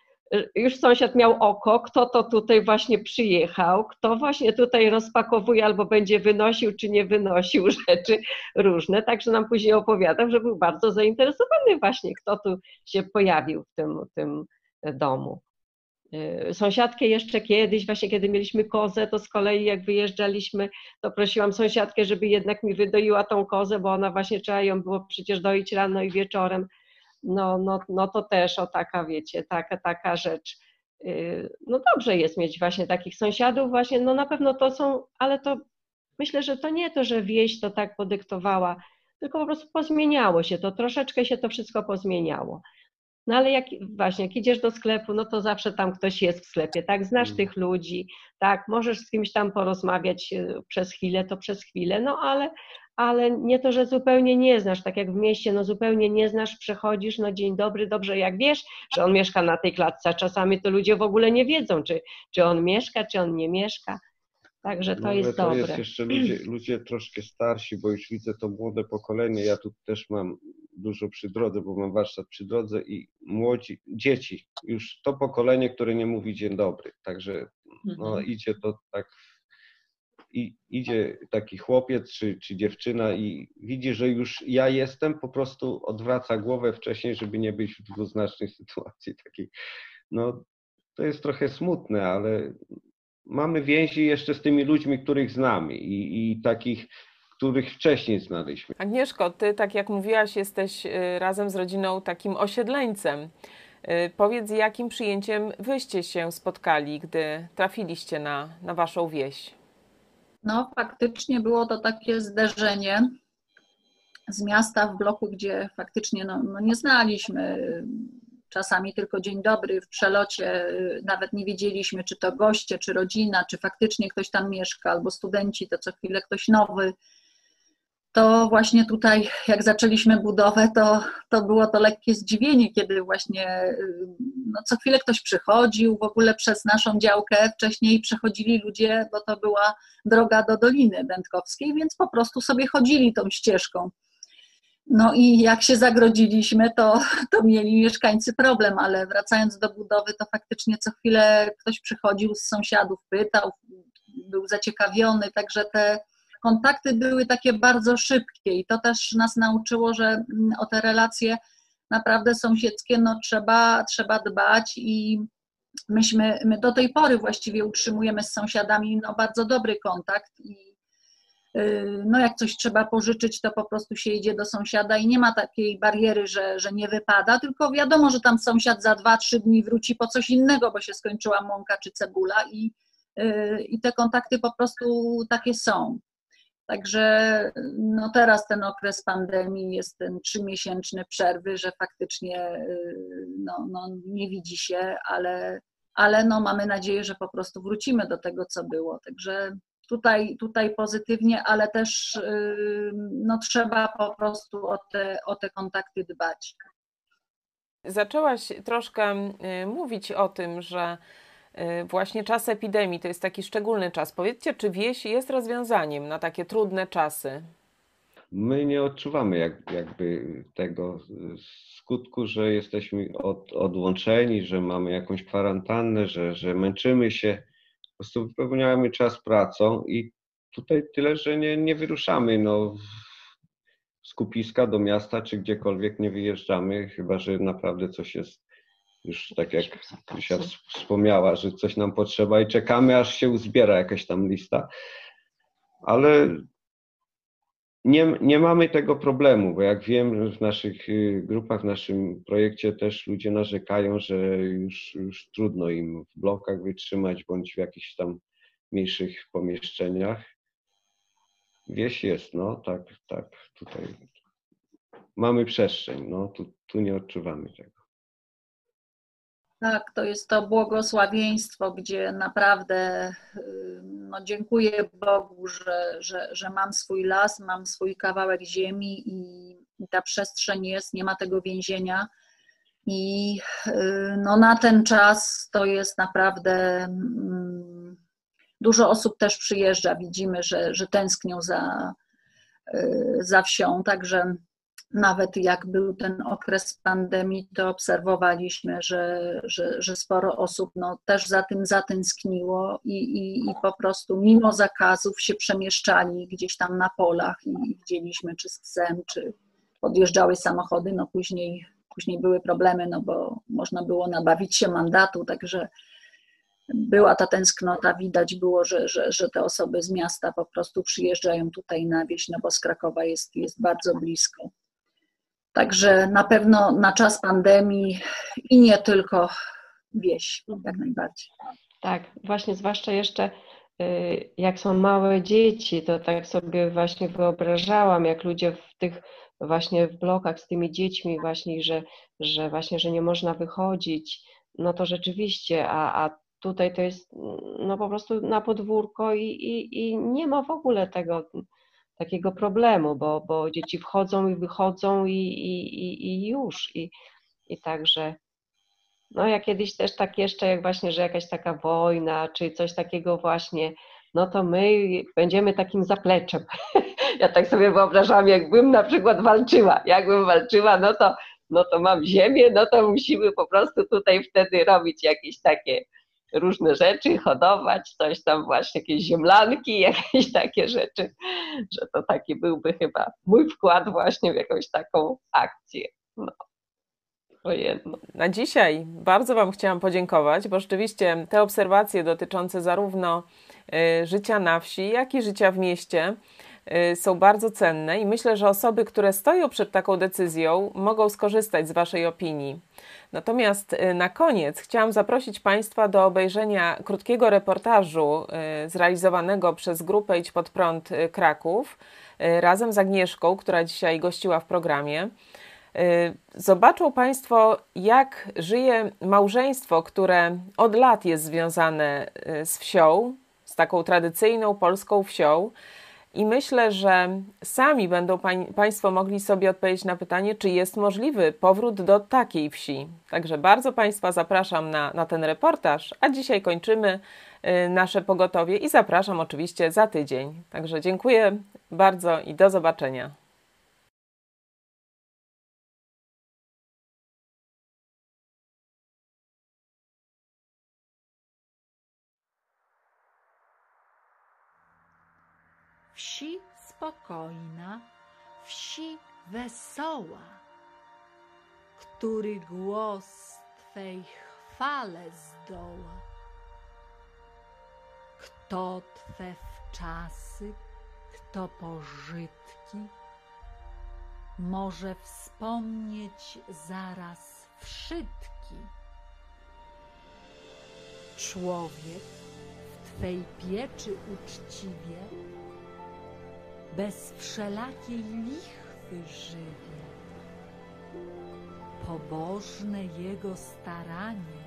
już sąsiad miał oko, kto to tutaj właśnie przyjechał, kto właśnie tutaj rozpakowuje albo będzie wynosił czy nie wynosił rzeczy różne. Także nam później opowiadał, że był bardzo zainteresowany właśnie, kto tu się pojawił w tym, tym domu. Y, sąsiadkę jeszcze kiedyś, właśnie kiedy mieliśmy kozę, to z kolei jak wyjeżdżaliśmy, to prosiłam sąsiadkę, żeby jednak mi wydoiła tą kozę, bo ona właśnie trzeba ją było przecież doić rano i wieczorem. No, no, no to też o taka, wiecie, taka, taka rzecz. Y, no dobrze jest mieć właśnie takich sąsiadów, właśnie, no na pewno to są, ale to myślę, że to nie to, że wieś to tak podyktowała, tylko po prostu pozmieniało się to, troszeczkę się to wszystko pozmieniało. No ale jak właśnie, jak idziesz do sklepu, no to zawsze tam ktoś jest w sklepie, tak? Znasz mm. tych ludzi, tak? Możesz z kimś tam porozmawiać e, przez chwilę, to przez chwilę, no ale, ale nie to, że zupełnie nie znasz, tak jak w mieście, no zupełnie nie znasz, przechodzisz, no dzień dobry, dobrze, jak wiesz, że on mieszka na tej klatce, a czasami to ludzie w ogóle nie wiedzą, czy, czy on mieszka, czy on nie mieszka. Także to no, jest to dobre. jest jeszcze ludzie, ludzie troszkę starsi, bo już widzę to młode pokolenie. Ja tu też mam dużo przy drodze, bo mam warsztat przy drodze i młodzi, dzieci, już to pokolenie, które nie mówi dzień dobry. Także no Mhm. idzie to tak, i, idzie taki chłopiec czy, czy dziewczyna i widzi, że już ja jestem, po prostu odwraca głowę wcześniej, żeby nie być w dwuznacznej sytuacji takiej. No to jest trochę smutne, ale mamy więzi jeszcze z tymi ludźmi, których znamy i, i takich, których wcześniej znaliśmy. Agnieszko, ty, tak jak mówiłaś, jesteś y, razem z rodziną takim osiedleńcem. Y, Powiedz, jakim przyjęciem wyście się spotkali, gdy trafiliście na, na waszą wieś? No, faktycznie było to takie zderzenie z miasta w bloku, gdzie faktycznie no, no nie znaliśmy. Czasami tylko dzień dobry w przelocie, y, nawet nie wiedzieliśmy, czy to goście, czy rodzina, czy faktycznie ktoś tam mieszka, albo studenci, to co chwilę ktoś nowy. To właśnie tutaj, jak zaczęliśmy budowę, to, to było to lekkie zdziwienie, kiedy właśnie y, no, co chwilę ktoś przychodził, w ogóle przez naszą działkę wcześniej przechodzili ludzie, bo to była droga do Doliny Dętkowskiej, więc po prostu sobie chodzili tą ścieżką. No i jak się zagrodziliśmy, to, to mieli mieszkańcy problem, ale wracając do budowy, to faktycznie co chwilę ktoś przychodził z sąsiadów, pytał, był zaciekawiony, także te kontakty były takie bardzo szybkie i to też nas nauczyło, że mm, o te relacje naprawdę sąsiedzkie no, trzeba, trzeba dbać i myśmy, my do tej pory właściwie utrzymujemy z sąsiadami no, bardzo dobry kontakt i yy, no jak coś trzeba pożyczyć, to po prostu się idzie do sąsiada i nie ma takiej bariery, że, że nie wypada, tylko wiadomo, że tam sąsiad za dwa, trzy dni wróci po coś innego, bo się skończyła mąka czy cebula i, yy, i te kontakty po prostu takie są. Także no teraz ten okres pandemii jest ten trzymiesięczny przerwy, że faktycznie yy, no, no nie widzi się, ale, ale no mamy nadzieję, że po prostu wrócimy do tego, co było. Także tutaj, tutaj pozytywnie, ale też yy, no, trzeba po prostu o te, o te kontakty dbać. Zaczęłaś troszkę y, mówić o tym, że y, właśnie czas epidemii to jest taki szczególny czas. Powiedzcie, czy wieś jest rozwiązaniem na takie trudne czasy? My nie odczuwamy jak, jakby tego skutku, że jesteśmy od, odłączeni, że mamy jakąś kwarantannę, że, że męczymy się. Po prostu wypełniamy czas pracą i tutaj tyle, że nie, nie wyruszamy no, z kupiska do miasta czy gdziekolwiek nie wyjeżdżamy, chyba że naprawdę coś jest już tak jak Krysia wspomniała, że coś nam potrzeba i czekamy, aż się uzbiera jakaś tam lista. Ale nie, nie mamy tego problemu, bo jak wiem, w naszych y, grupach, w naszym projekcie też ludzie narzekają, że już, już trudno im w blokach wytrzymać bądź w jakichś tam mniejszych pomieszczeniach. Wieś jest, no tak, tak, tutaj mamy przestrzeń, no tu, tu nie odczuwamy tego. Tak, to jest to błogosławieństwo, gdzie naprawdę y, no, dziękuję Bogu, że, że, że mam swój las, mam swój kawałek ziemi i ta przestrzeń jest, nie ma tego więzienia. I y, no, na ten czas to jest naprawdę. mm, Dużo osób też przyjeżdża, widzimy, że, że tęsknią za, y, za wsią, także nawet jak był ten okres pandemii, to obserwowaliśmy, że, że, że sporo osób no, też za tym zatęskniło i, i, i po prostu mimo zakazów się przemieszczali gdzieś tam na polach i widzieliśmy czy z psem, czy podjeżdżały samochody, no później, później były problemy, no bo można było nabawić się mandatu, także była ta tęsknota, widać było, że, że, że te osoby z miasta po prostu przyjeżdżają tutaj na wieś, no bo z Krakowa jest, jest bardzo blisko. Także na pewno na czas pandemii i nie tylko wieś, jak najbardziej. Tak, właśnie zwłaszcza jeszcze y, jak są małe dzieci, to tak sobie właśnie wyobrażałam, jak ludzie w tych właśnie w blokach z tymi dziećmi właśnie, że, że właśnie, że nie można wychodzić, no to rzeczywiście, a, a tutaj to jest no po prostu na podwórko i, i, i nie ma w ogóle tego takiego problemu, bo, bo dzieci wchodzą i wychodzą i, i, i, i już. I, I także, no ja kiedyś też tak jeszcze, jak właśnie, że jakaś taka wojna, czy coś takiego właśnie, no to my będziemy takim zapleczem. Ja tak sobie wyobrażam, jakbym na przykład walczyła. Jakbym walczyła, no to, no to mam ziemię, no to musimy po prostu tutaj wtedy robić jakieś takie różne rzeczy, hodować, coś tam właśnie, jakieś ziemlanki, jakieś takie rzeczy, że to taki byłby chyba mój wkład właśnie w jakąś taką akcję. No. Na dzisiaj bardzo Wam chciałam podziękować, bo rzeczywiście te obserwacje dotyczące zarówno y, życia na wsi, jak i życia w mieście są bardzo cenne i myślę, że osoby, które stoją przed taką decyzją, mogą skorzystać z Waszej opinii. Natomiast y, na koniec chciałam zaprosić Państwa do obejrzenia krótkiego reportażu zrealizowanego przez grupę Idź Pod Prąd Kraków razem z Agnieszką, która dzisiaj gościła w programie. Y, zobaczą Państwo, jak żyje małżeństwo, które od lat jest związane y, z wsią, z taką tradycyjną polską wsią. I myślę, że sami będą pań, Państwo mogli sobie odpowiedzieć na pytanie, czy jest możliwy powrót do takiej wsi. Także bardzo Państwa zapraszam na, na ten reportaż, a dzisiaj kończymy y, nasze pogotowie i zapraszam oczywiście za tydzień. Także dziękuję bardzo i do zobaczenia. wsi spokojna, wsi wesoła, który głos Twej chwale zdoła. Kto Twe wczasy, kto pożytki, może wspomnieć zaraz wszystki. Człowiek w Twej pieczy uczciwie bez wszelakiej lichwy żywie. Pobożne jego staranie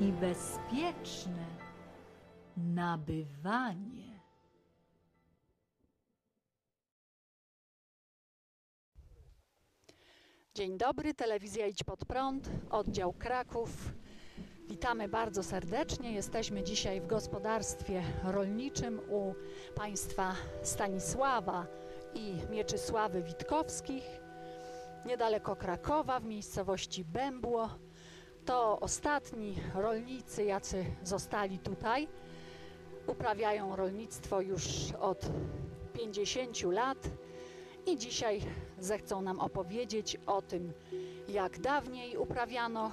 i bezpieczne nabywanie. Dzień dobry, telewizja Idź Pod Prąd, oddział Kraków. Witamy bardzo serdecznie. Jesteśmy dzisiaj w gospodarstwie rolniczym u państwa Stanisława i Mieczysławy Witkowskich, niedaleko Krakowa, w miejscowości Bębło. To ostatni rolnicy, jacy zostali tutaj. Uprawiają rolnictwo już od 50 lat i dzisiaj zechcą nam opowiedzieć o tym, jak dawniej uprawiano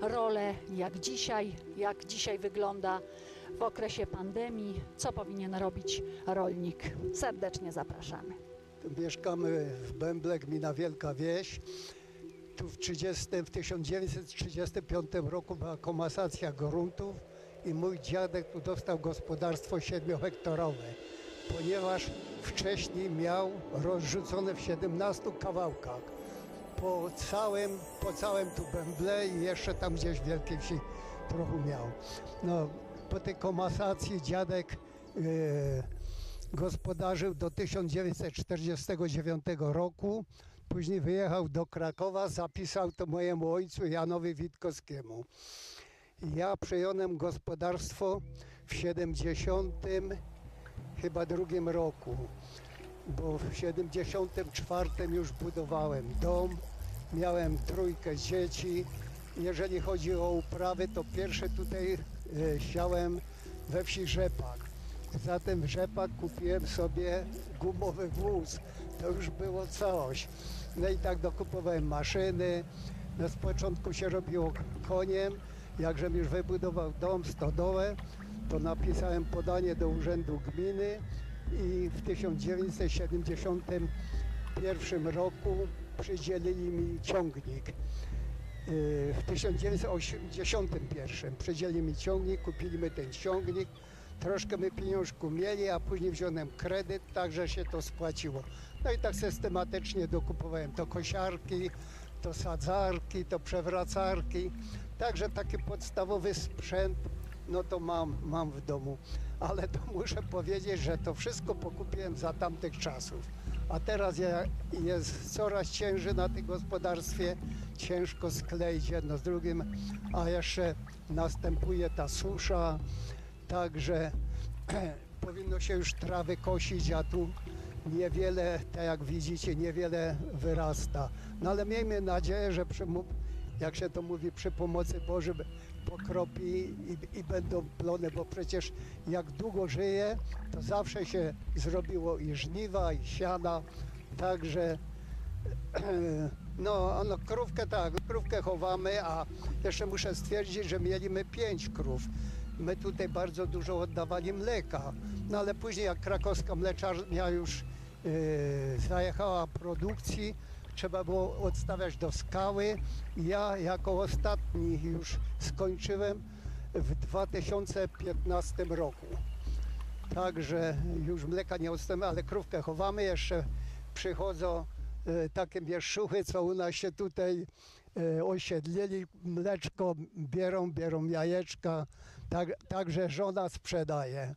rolę, jak dzisiaj, jak dzisiaj wygląda w okresie pandemii, co powinien robić rolnik. Serdecznie zapraszamy. Mieszkamy w Bęble, gmina Wielka Wieś. Tu w, 30, w 1935 roku była komasacja gruntów i mój dziadek tu dostał gospodarstwo siedmiohektorowe, ponieważ wcześniej miał rozrzucone w 17 kawałkach po całym, po całym tu Bęble i jeszcze tam gdzieś w Wielkiej Wsi trochę miał. No, po tej komasacji dziadek e, gospodarzył do 1949 roku. Później wyjechał do Krakowa, zapisał to mojemu ojcu Janowi Witkowskiemu. Ja przejąłem gospodarstwo w 70 chyba drugim roku, bo w 74 już budowałem dom, miałem trójkę dzieci. Jeżeli chodzi o uprawy, to pierwsze tutaj e, siałem we wsi rzepak. Zatem rzepak kupiłem sobie gumowy wóz. To już było coś. No i tak dokupowałem maszyny. No z początku się robiło koniem. Jakżem już wybudował dom, stodołę, to napisałem podanie do Urzędu Gminy i w 1971 roku przydzielili mi ciągnik. Y, w 1981 przydzielili mi ciągnik, kupili mi ten ciągnik, troszkę my pieniążku mieli, a później wziąłem kredyt, także się to spłaciło. No i tak systematycznie dokupowałem to kosiarki, to sadzarki, to przewracarki, także taki podstawowy sprzęt, no to mam, mam w domu. Ale to muszę powiedzieć, że to wszystko pokupiłem za tamtych czasów a teraz jest coraz ciężej na tym gospodarstwie, ciężko skleić jedno z drugim, a jeszcze następuje ta susza, także powinno się już trawy kosić, a tu niewiele, tak jak widzicie, niewiele wyrasta. No ale miejmy nadzieję, że przy jak się to mówi, przy pomocy Bożym pokropi i, i będą plony, bo przecież jak długo żyje, to zawsze się zrobiło i żniwa, i siana, także no, no krówkę tak, krówkę chowamy, a jeszcze muszę stwierdzić, że mieliśmy pięć krów. My tutaj bardzo dużo oddawali mleka, no ale później jak krakowska mleczarnia już yy, zajechała produkcji, trzeba było odstawiać do skały. Ja jako ostatni już skończyłem w 2015 roku. Także już mleka nie odstawiamy, ale krówkę chowamy. Jeszcze przychodzą e, takie mieszuchy, co u nas się tutaj e, osiedlili. Mleczko bierą, bierą jajeczka. Tak, także żona sprzedaje.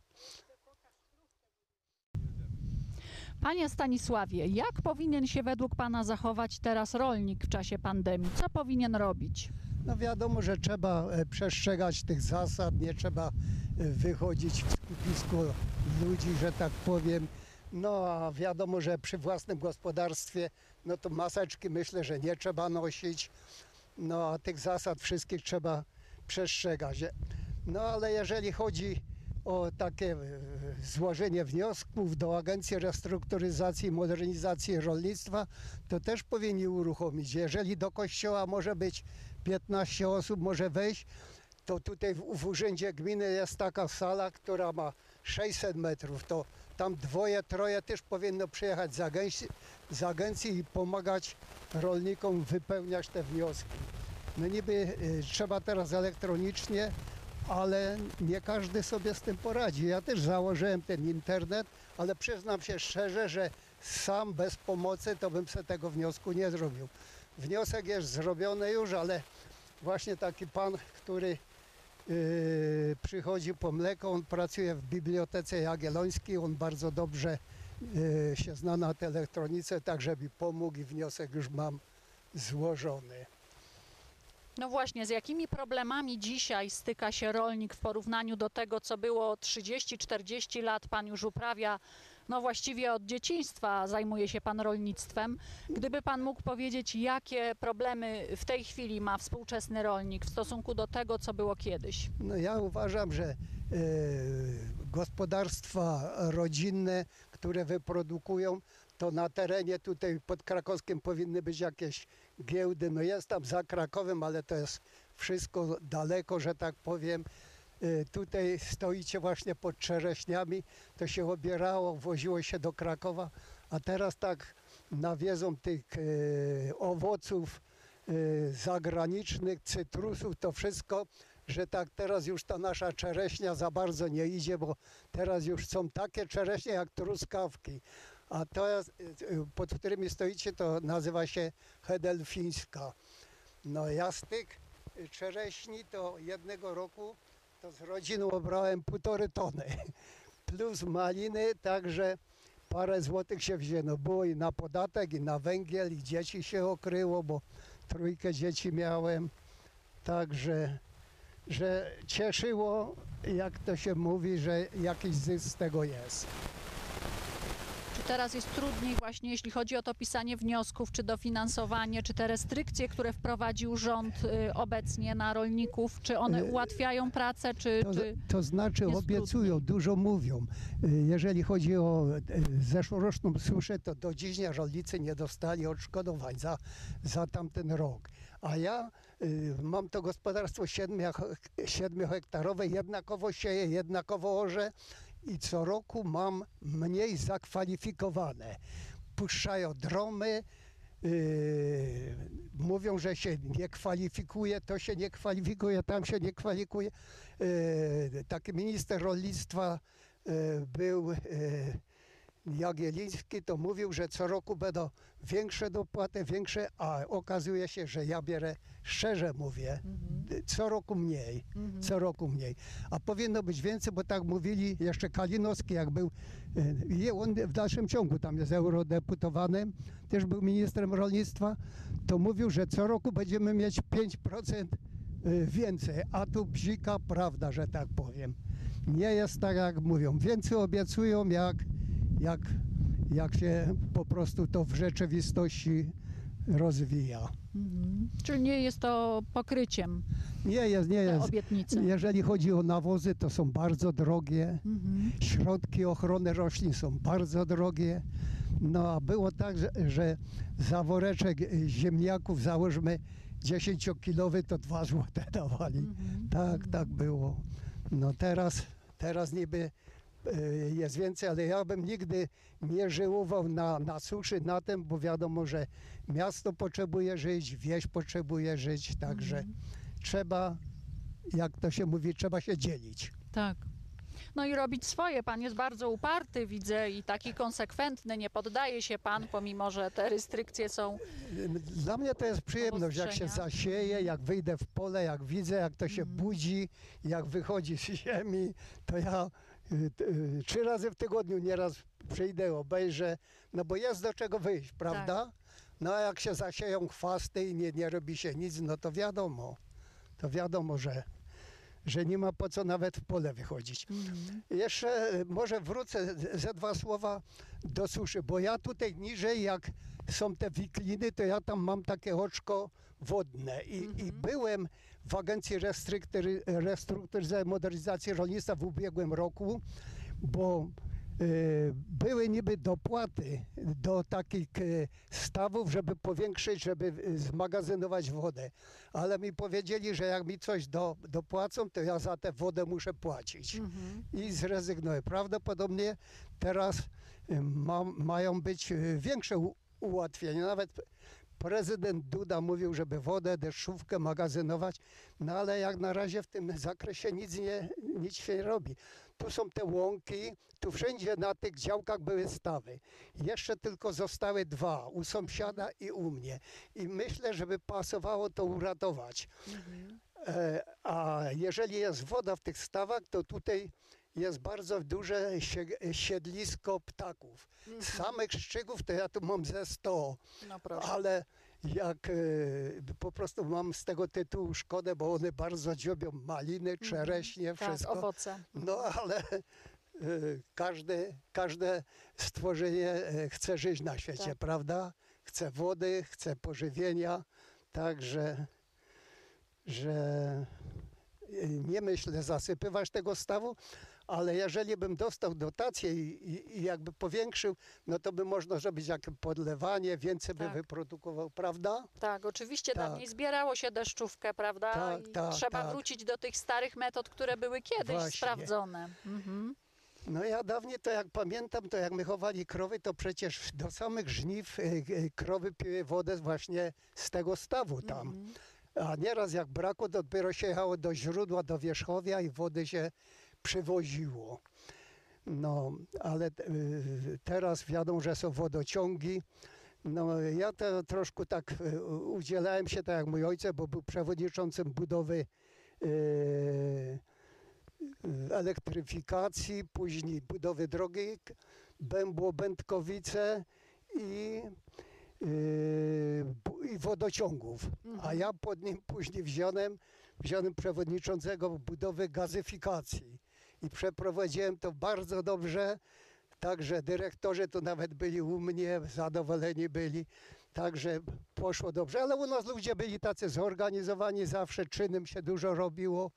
Panie Stanisławie, jak powinien się według Pana zachować teraz rolnik w czasie pandemii? Co powinien robić? No wiadomo, że trzeba e, przestrzegać tych zasad, nie trzeba e, wychodzić w skupisku ludzi, że tak powiem. No a wiadomo, że przy własnym gospodarstwie, no to maseczki myślę, że nie trzeba nosić. No a tych zasad wszystkich trzeba przestrzegać. No ale jeżeli chodzi o takie e, złożenie wniosków do Agencji Restrukturyzacji i Modernizacji Rolnictwa, to też powinni uruchomić. Jeżeli do kościoła może być 15 osób, może wejść, to tutaj w, w Urzędzie Gminy jest taka sala, która ma 600 metrów, to tam dwoje, troje też powinno przyjechać z agencji, z agencji i pomagać rolnikom wypełniać te wnioski. No niby y, trzeba teraz elektronicznie, ale nie każdy sobie z tym poradzi. Ja też założyłem ten internet, ale przyznam się szczerze, że sam bez pomocy to bym sobie tego wniosku nie zrobił. Wniosek jest zrobiony już, ale właśnie taki pan, który yy, przychodzi po mleko, on pracuje w Bibliotece Jagiellońskiej, on bardzo dobrze yy, się zna na tej elektronice, tak żeby pomógł i wniosek już mam złożony. No właśnie, z jakimi problemami dzisiaj styka się rolnik w porównaniu do tego, co było 30-40 lat? Pan już uprawia, no właściwie od dzieciństwa zajmuje się pan rolnictwem. Gdyby pan mógł powiedzieć, jakie problemy w tej chwili ma współczesny rolnik w stosunku do tego, co było kiedyś? No ja uważam, że e, gospodarstwa rodzinne, które wyprodukują, to na terenie tutaj pod Krakowskiem powinny być jakieś giełdy. No jest tam za Krakowem, ale to jest wszystko daleko, że tak powiem. Y, Tutaj stoicie właśnie pod czereśniami, to się obierało, woziło się do Krakowa, a teraz tak nawiezą tych y, owoców y, zagranicznych, cytrusów, to wszystko, że tak teraz już ta nasza czereśnia za bardzo nie idzie, bo teraz już są takie czereśnie jak truskawki, a to jest, y, pod którymi stoicie, to nazywa się hedelfińska. No ja y, czereśni to jednego roku to z rodziną obrałem półtory tony. Plus maliny, także parę złotych się wzięło. Było i na podatek, i na węgiel, i dzieci się okryło, bo trójkę dzieci miałem. Także, że cieszyło, jak to się mówi, że jakiś zysk z tego jest. Czy teraz jest trudniej właśnie, jeśli chodzi o to pisanie wniosków, czy dofinansowanie, czy te restrykcje, które wprowadził rząd y, obecnie na rolników, czy one Y, ułatwiają pracę, czy... To, czy... to znaczy obiecują, trudniej? dużo mówią. Y, Jeżeli chodzi o zeszłoroczną suszę, to do dziś rolnicy nie dostali odszkodowań za, za tamten rok. A ja mam to gospodarstwo 7, 7 hektarowe, jednakowo sieję, jednakowo orze i co roku mam mniej zakwalifikowane. Puszczają dromy, Yy, mówią, że się nie kwalifikuje, to się nie kwalifikuje, tam się nie kwalifikuje. Yy, taki minister rolnictwa yy, był yy, Jagieliński, to mówił, że co roku będą większe dopłaty, większe, a okazuje się, że ja bierę, szczerze mówię, co roku mniej, co roku mniej. A powinno być więcej, bo tak mówili jeszcze Kalinowski, jak był, y, i on w dalszym ciągu tam jest eurodeputowanym, też był ministrem rolnictwa, to mówił, że co roku będziemy mieć 5% y, więcej, a tu bzika prawda, że tak powiem. Nie jest tak, jak mówią. Więcej obiecują, jak, jak, jak się po prostu to w rzeczywistości rozwija. Mhm. Czyli nie jest to pokryciem Nie jest, nie jest. Jeżeli chodzi o nawozy, to są bardzo drogie. Mhm. Środki ochrony roślin są bardzo drogie. No a było tak, że, że za woreczek y, ziemniaków załóżmy 10-kilowy to 2 złote dawali. Mhm. Tak, tak było. No teraz, teraz niby jest więcej, ale ja bym nigdy nie żyłował na, na suszy na tym, bo wiadomo, że miasto potrzebuje żyć, wieś potrzebuje żyć, także Mhm. trzeba, jak to się mówi, trzeba się dzielić. Tak. No i robić swoje. Pan jest bardzo uparty, widzę, i taki konsekwentny. Nie poddaje się pan, pomimo że te restrykcje są. Dla mnie to jest przyjemność, jak się zasieje, jak wyjdę w pole, jak widzę, jak to się Mhm. budzi, jak wychodzi z ziemi, to ja y, y, trzy razy w tygodniu nieraz przyjdę, obejrzę, no bo jest do czego wyjść, prawda? No a jak się zasieją chwasty i nie, nie robi się nic, no to wiadomo, to wiadomo, że, że nie ma po co nawet w pole wychodzić. Mhm. Jeszcze może wrócę ze dwa słowa do suszy, bo ja tutaj niżej, jak są te wikliny, to ja tam mam takie oczko wodne i, i Mhm. byłem w Agencji Restruktury- Restrukturyzacji i Modernizacji Rolnictwa w ubiegłym roku, bo y, były niby dopłaty do takich y, stawów, żeby powiększyć, żeby y, zmagazynować wodę. Ale mi powiedzieli, że jak mi coś do, dopłacą, to ja za tę wodę muszę płacić Mhm. i zrezygnuję. Prawdopodobnie teraz ma, mają być większe ułatwienia. Nawet prezydent Duda mówił, żeby wodę, deszczówkę magazynować, no ale jak na razie w tym zakresie nic, nie, nic się nie robi. Tu są te łąki, tu wszędzie na tych działkach były stawy. Jeszcze tylko zostały dwa, u sąsiada i u mnie. I myślę, żeby pasowało to uratować. E, A jeżeli jest woda w tych stawach, to tutaj jest bardzo duże sie- siedlisko ptaków. Samych szczygów to ja tu mam ze 100, No ale jak e, po prostu mam z tego tytułu szkodę, bo one bardzo dziobią maliny, czereśnie, Tak, wszystko. owoce. No ale e, każde, każde stworzenie e, chce żyć na świecie, Tak. prawda? Chce wody, chce pożywienia, także że nie myślę zasypywać tego stawu, ale jeżeli bym dostał dotację i, i, i jakby powiększył, no to by można zrobić jakieś podlewanie, więcej by Tak. wyprodukował, prawda? Tak, oczywiście Tak. dawniej zbierało się deszczówkę, prawda? Tak, tak, trzeba tak. wrócić do tych starych metod, które były kiedyś Właśnie. sprawdzone. Mhm. No ja dawniej to jak pamiętam, to jak my chowali krowy, to przecież do samych żniw e, e, krowy piły wodę właśnie z tego stawu tam. Mhm. A nieraz jak brakło, to dopiero się jechało do źródła, do wierzchowia i wody się przywoziło. No, ale e, teraz wiadomo, że są wodociągi. No, ja to troszkę tak e, udzielałem się, tak jak mój ojciec, bo był przewodniczącym budowy e, elektryfikacji, później budowy drogi Bębło-Będkowice i, i wodociągów. A ja pod nim później wziąłem, wziąłem przewodniczącego budowy gazyfikacji i przeprowadziłem to bardzo dobrze. Także dyrektorzy to nawet byli u mnie, zadowoleni byli. Także poszło dobrze, ale u nas ludzie byli tacy zorganizowani, zawsze czynem się dużo robiło.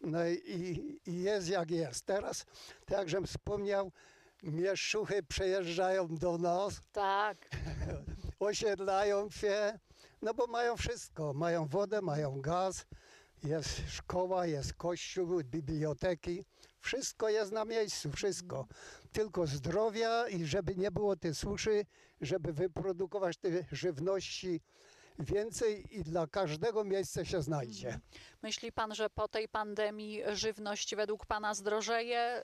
No i, i jest jak jest. Teraz, tak jak żem wspomniał, mieszczuchy przejeżdżają do nas, Tak, osiedlają się, no bo mają wszystko. Mają wodę, mają gaz, jest szkoła, jest kościół, biblioteki. Wszystko jest na miejscu, wszystko. Tylko zdrowia i żeby nie było tej suszy, żeby wyprodukować tej żywności więcej i dla każdego miejsce się znajdzie. Myśli pan, że po tej pandemii żywność według pana zdrożeje?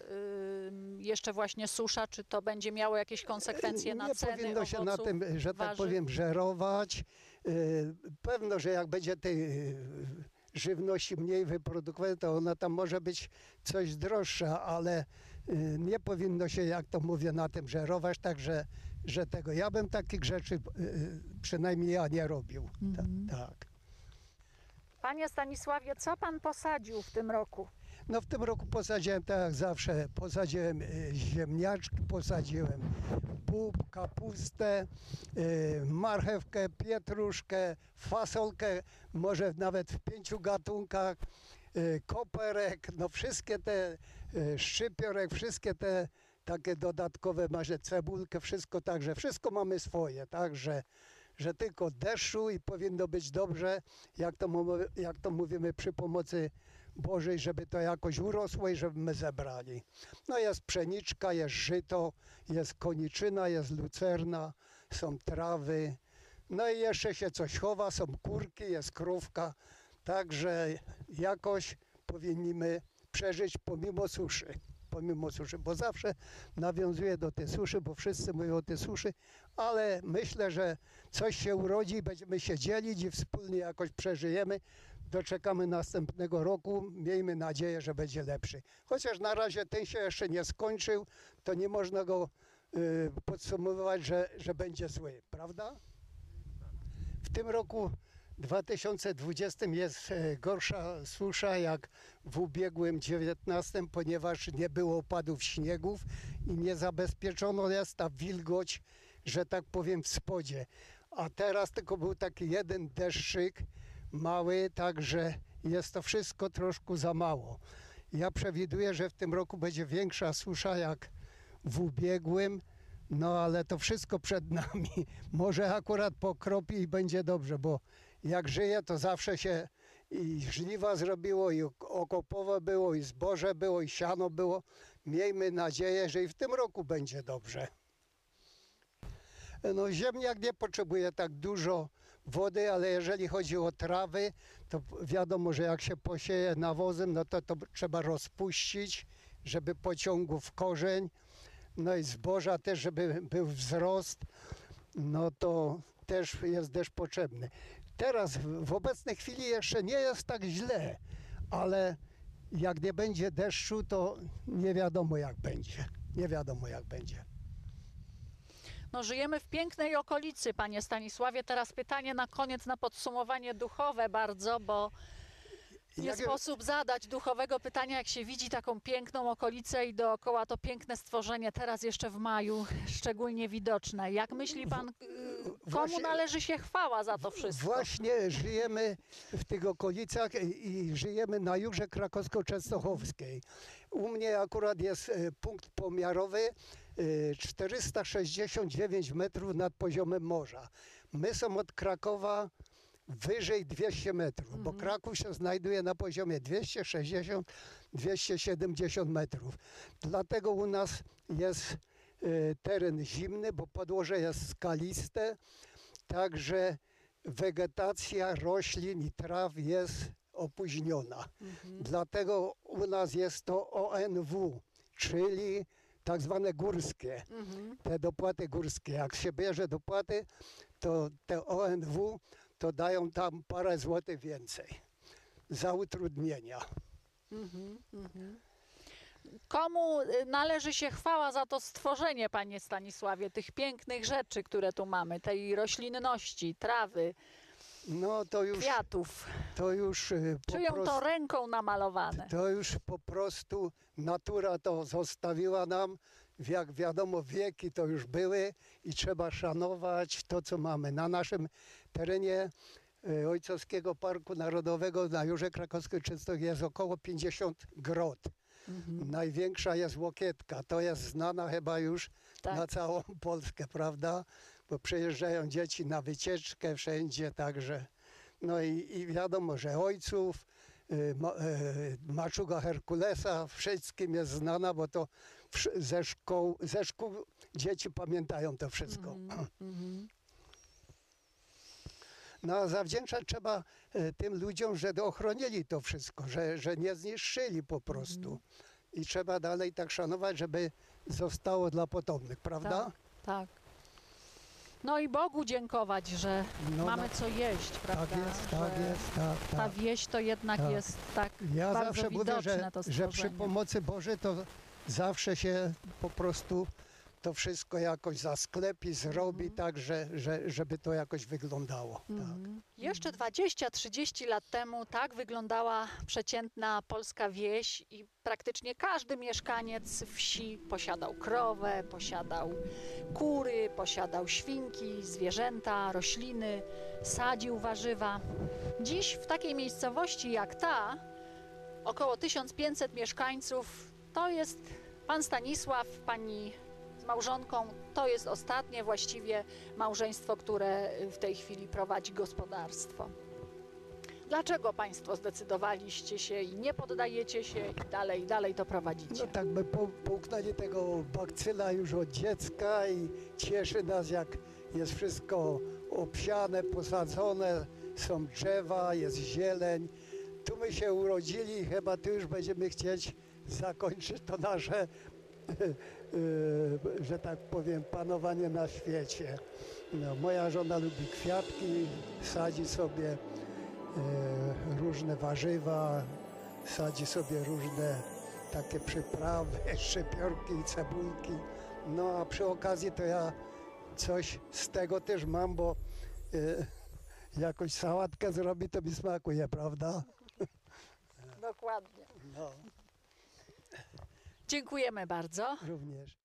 Ym, Jeszcze właśnie susza, czy to będzie miało jakieś konsekwencje na nie ceny powinno się na owoców, tym, że tak warzyw? powiem, żerować. Y, Pewno, że jak będzie tej żywności mniej wyprodukowane, to ona tam może być coś droższa, ale y, nie powinno się, jak to mówię, na tym żerować, także że tego. Ja bym takich rzeczy y, przynajmniej ja nie robił. Mhm. Ta, tak. Panie Stanisławie, co pan posadził w tym roku? No w tym roku posadziłem tak jak zawsze, posadziłem y, ziemniaczki, posadziłem bób, kapustę, y, marchewkę, pietruszkę, fasolkę, może nawet w pięciu gatunkach, y, koperek, no wszystkie te szczypiorek, wszystkie te takie dodatkowe, może cebulkę, wszystko także, wszystko mamy swoje, także że tylko deszczu i powinno być dobrze, jak to, jak to mówimy przy pomocy Bożej, żeby to jakoś urosło i żeby my zebrali. No jest pszeniczka, jest żyto, jest koniczyna, jest lucerna, są trawy, no i jeszcze się coś chowa, są kurki, jest krówka, także jakoś powinniśmy przeżyć pomimo suszy pomimo suszy, bo zawsze nawiązuję do tej suszy, bo wszyscy mówią o tej suszy, ale myślę, że coś się urodzi, będziemy się dzielić i wspólnie jakoś przeżyjemy. Doczekamy następnego roku, miejmy nadzieję, że będzie lepszy. Chociaż na razie ten się jeszcze nie skończył, to nie można go y, podsumowywać, że, że będzie zły, prawda? W tym roku 2020 jest e, gorsza susza jak w ubiegłym 19, ponieważ nie było opadów śniegów i nie zabezpieczono jest ta wilgoć, że tak powiem, w spodzie. A teraz tylko był taki jeden deszczyk mały, także jest to wszystko troszkę za mało. Ja przewiduję, że w tym roku będzie większa susza jak w ubiegłym, no ale to wszystko przed nami. Może akurat pokropi i będzie dobrze, bo jak żyje, to zawsze się i żniwa zrobiło, i okopowe było, i zboże było, i siano było. Miejmy nadzieję, że i w tym roku będzie dobrze. No, ziemniak nie potrzebuje tak dużo wody, ale jeżeli chodzi o trawy, to wiadomo, że jak się posieje nawozem, no to to trzeba rozpuścić, żeby pociągł w korzeń. No i zboża też, żeby był wzrost, no to też jest deszcz potrzebny. Teraz w obecnej chwili jeszcze nie jest tak źle, ale jak nie będzie deszczu, to nie wiadomo jak będzie. Nie wiadomo jak będzie. No, żyjemy w pięknej okolicy, panie Stanisławie. Teraz pytanie na koniec, na podsumowanie duchowe bardzo, bo nie Jak- sposób zadać duchowego pytania, jak się widzi taką piękną okolicę i dookoła to piękne stworzenie, teraz jeszcze w maju szczególnie widoczne. Jak myśli pan, y, komu właśnie- należy się chwała za to wszystko? Właśnie żyjemy w tych okolicach i, żyjemy na Jurze Krakowsko-Częstochowskiej. U mnie akurat jest e, punkt pomiarowy e, 469 metrów nad poziomem morza. My są od Krakowa wyżej 200 metrów, bo Kraków się znajduje na poziomie 260-270 metrów. Dlatego u nas jest e, teren zimny, bo podłoże jest skaliste, także wegetacja roślin i traw jest opóźniona. Dlatego u nas jest to ONW, czyli tak zwane górskie, te dopłaty górskie. Jak się bierze dopłaty, to te ONW to dają tam parę złotych więcej za utrudnienia. Komu y, należy się chwała za to stworzenie, panie Stanisławie, tych pięknych rzeczy, które tu mamy, tej roślinności, trawy, No to już, kwiatów? to już y, Czują prostu... to ręką namalowane. To już po prostu natura to zostawiła nam. Jak wiadomo, wieki to już były i trzeba szanować to, co mamy. Na naszym terenie e, Ojcowskiego Parku Narodowego na Jurze Krakowskiej Częstochowie jest około 50 grot. Największa jest Łokietka. To jest znana chyba już Tak. na całą Polskę, prawda? Bo przyjeżdżają dzieci na wycieczkę wszędzie, także... No i, i wiadomo, że ojców, y, ma, y, maczuga Herkulesa, wszystkim jest znana, bo to ze szkoł, ze szkół dzieci pamiętają to wszystko. No a zawdzięczać trzeba y, tym ludziom, że ochronili to wszystko, że, że nie zniszczyli po prostu. I trzeba dalej tak szanować, żeby zostało dla potomnych, prawda? Tak, tak. No i Bogu dziękować, że No, mamy co jeść, prawda? Tak jest, tak że jest, tak, Ta tak. wieś to jednak Tak. jest tak Ja bardzo zawsze mówię, widoczne że, to że przy pomocy Bożej to zawsze się po prostu to wszystko jakoś zasklepi, zrobi tak, że, że, żeby to jakoś wyglądało. Tak. Jeszcze 20-30 lat temu tak wyglądała przeciętna polska wieś i praktycznie każdy mieszkaniec wsi posiadał krowę, posiadał kury, posiadał świnki, zwierzęta, rośliny, sadził warzywa. Dziś w takiej miejscowości jak ta, około 1500 mieszkańców, to jest pan Stanisław, pani z małżonką. To jest ostatnie właściwie małżeństwo, które w tej chwili prowadzi gospodarstwo. Dlaczego Państwo zdecydowaliście się i nie poddajecie się i dalej, dalej to prowadzicie? No tak by po- połknęli tego bakcyla już od dziecka i cieszy nas jak jest wszystko obsiane, posadzone, są drzewa, jest zieleń. Tu my się urodzili i chyba tu już będziemy chcieć zakończyć to nasze, yy, że tak powiem, panowanie na świecie. No, moja żona lubi kwiatki, sadzi sobie e, różne warzywa, sadzi sobie różne takie przyprawy, szczypiorki i cebulki. No a przy okazji to ja coś z tego też mam, bo e, jakoś sałatkę zrobi, to mi smakuje, prawda? Dokładnie. No, Dziękujemy bardzo. również.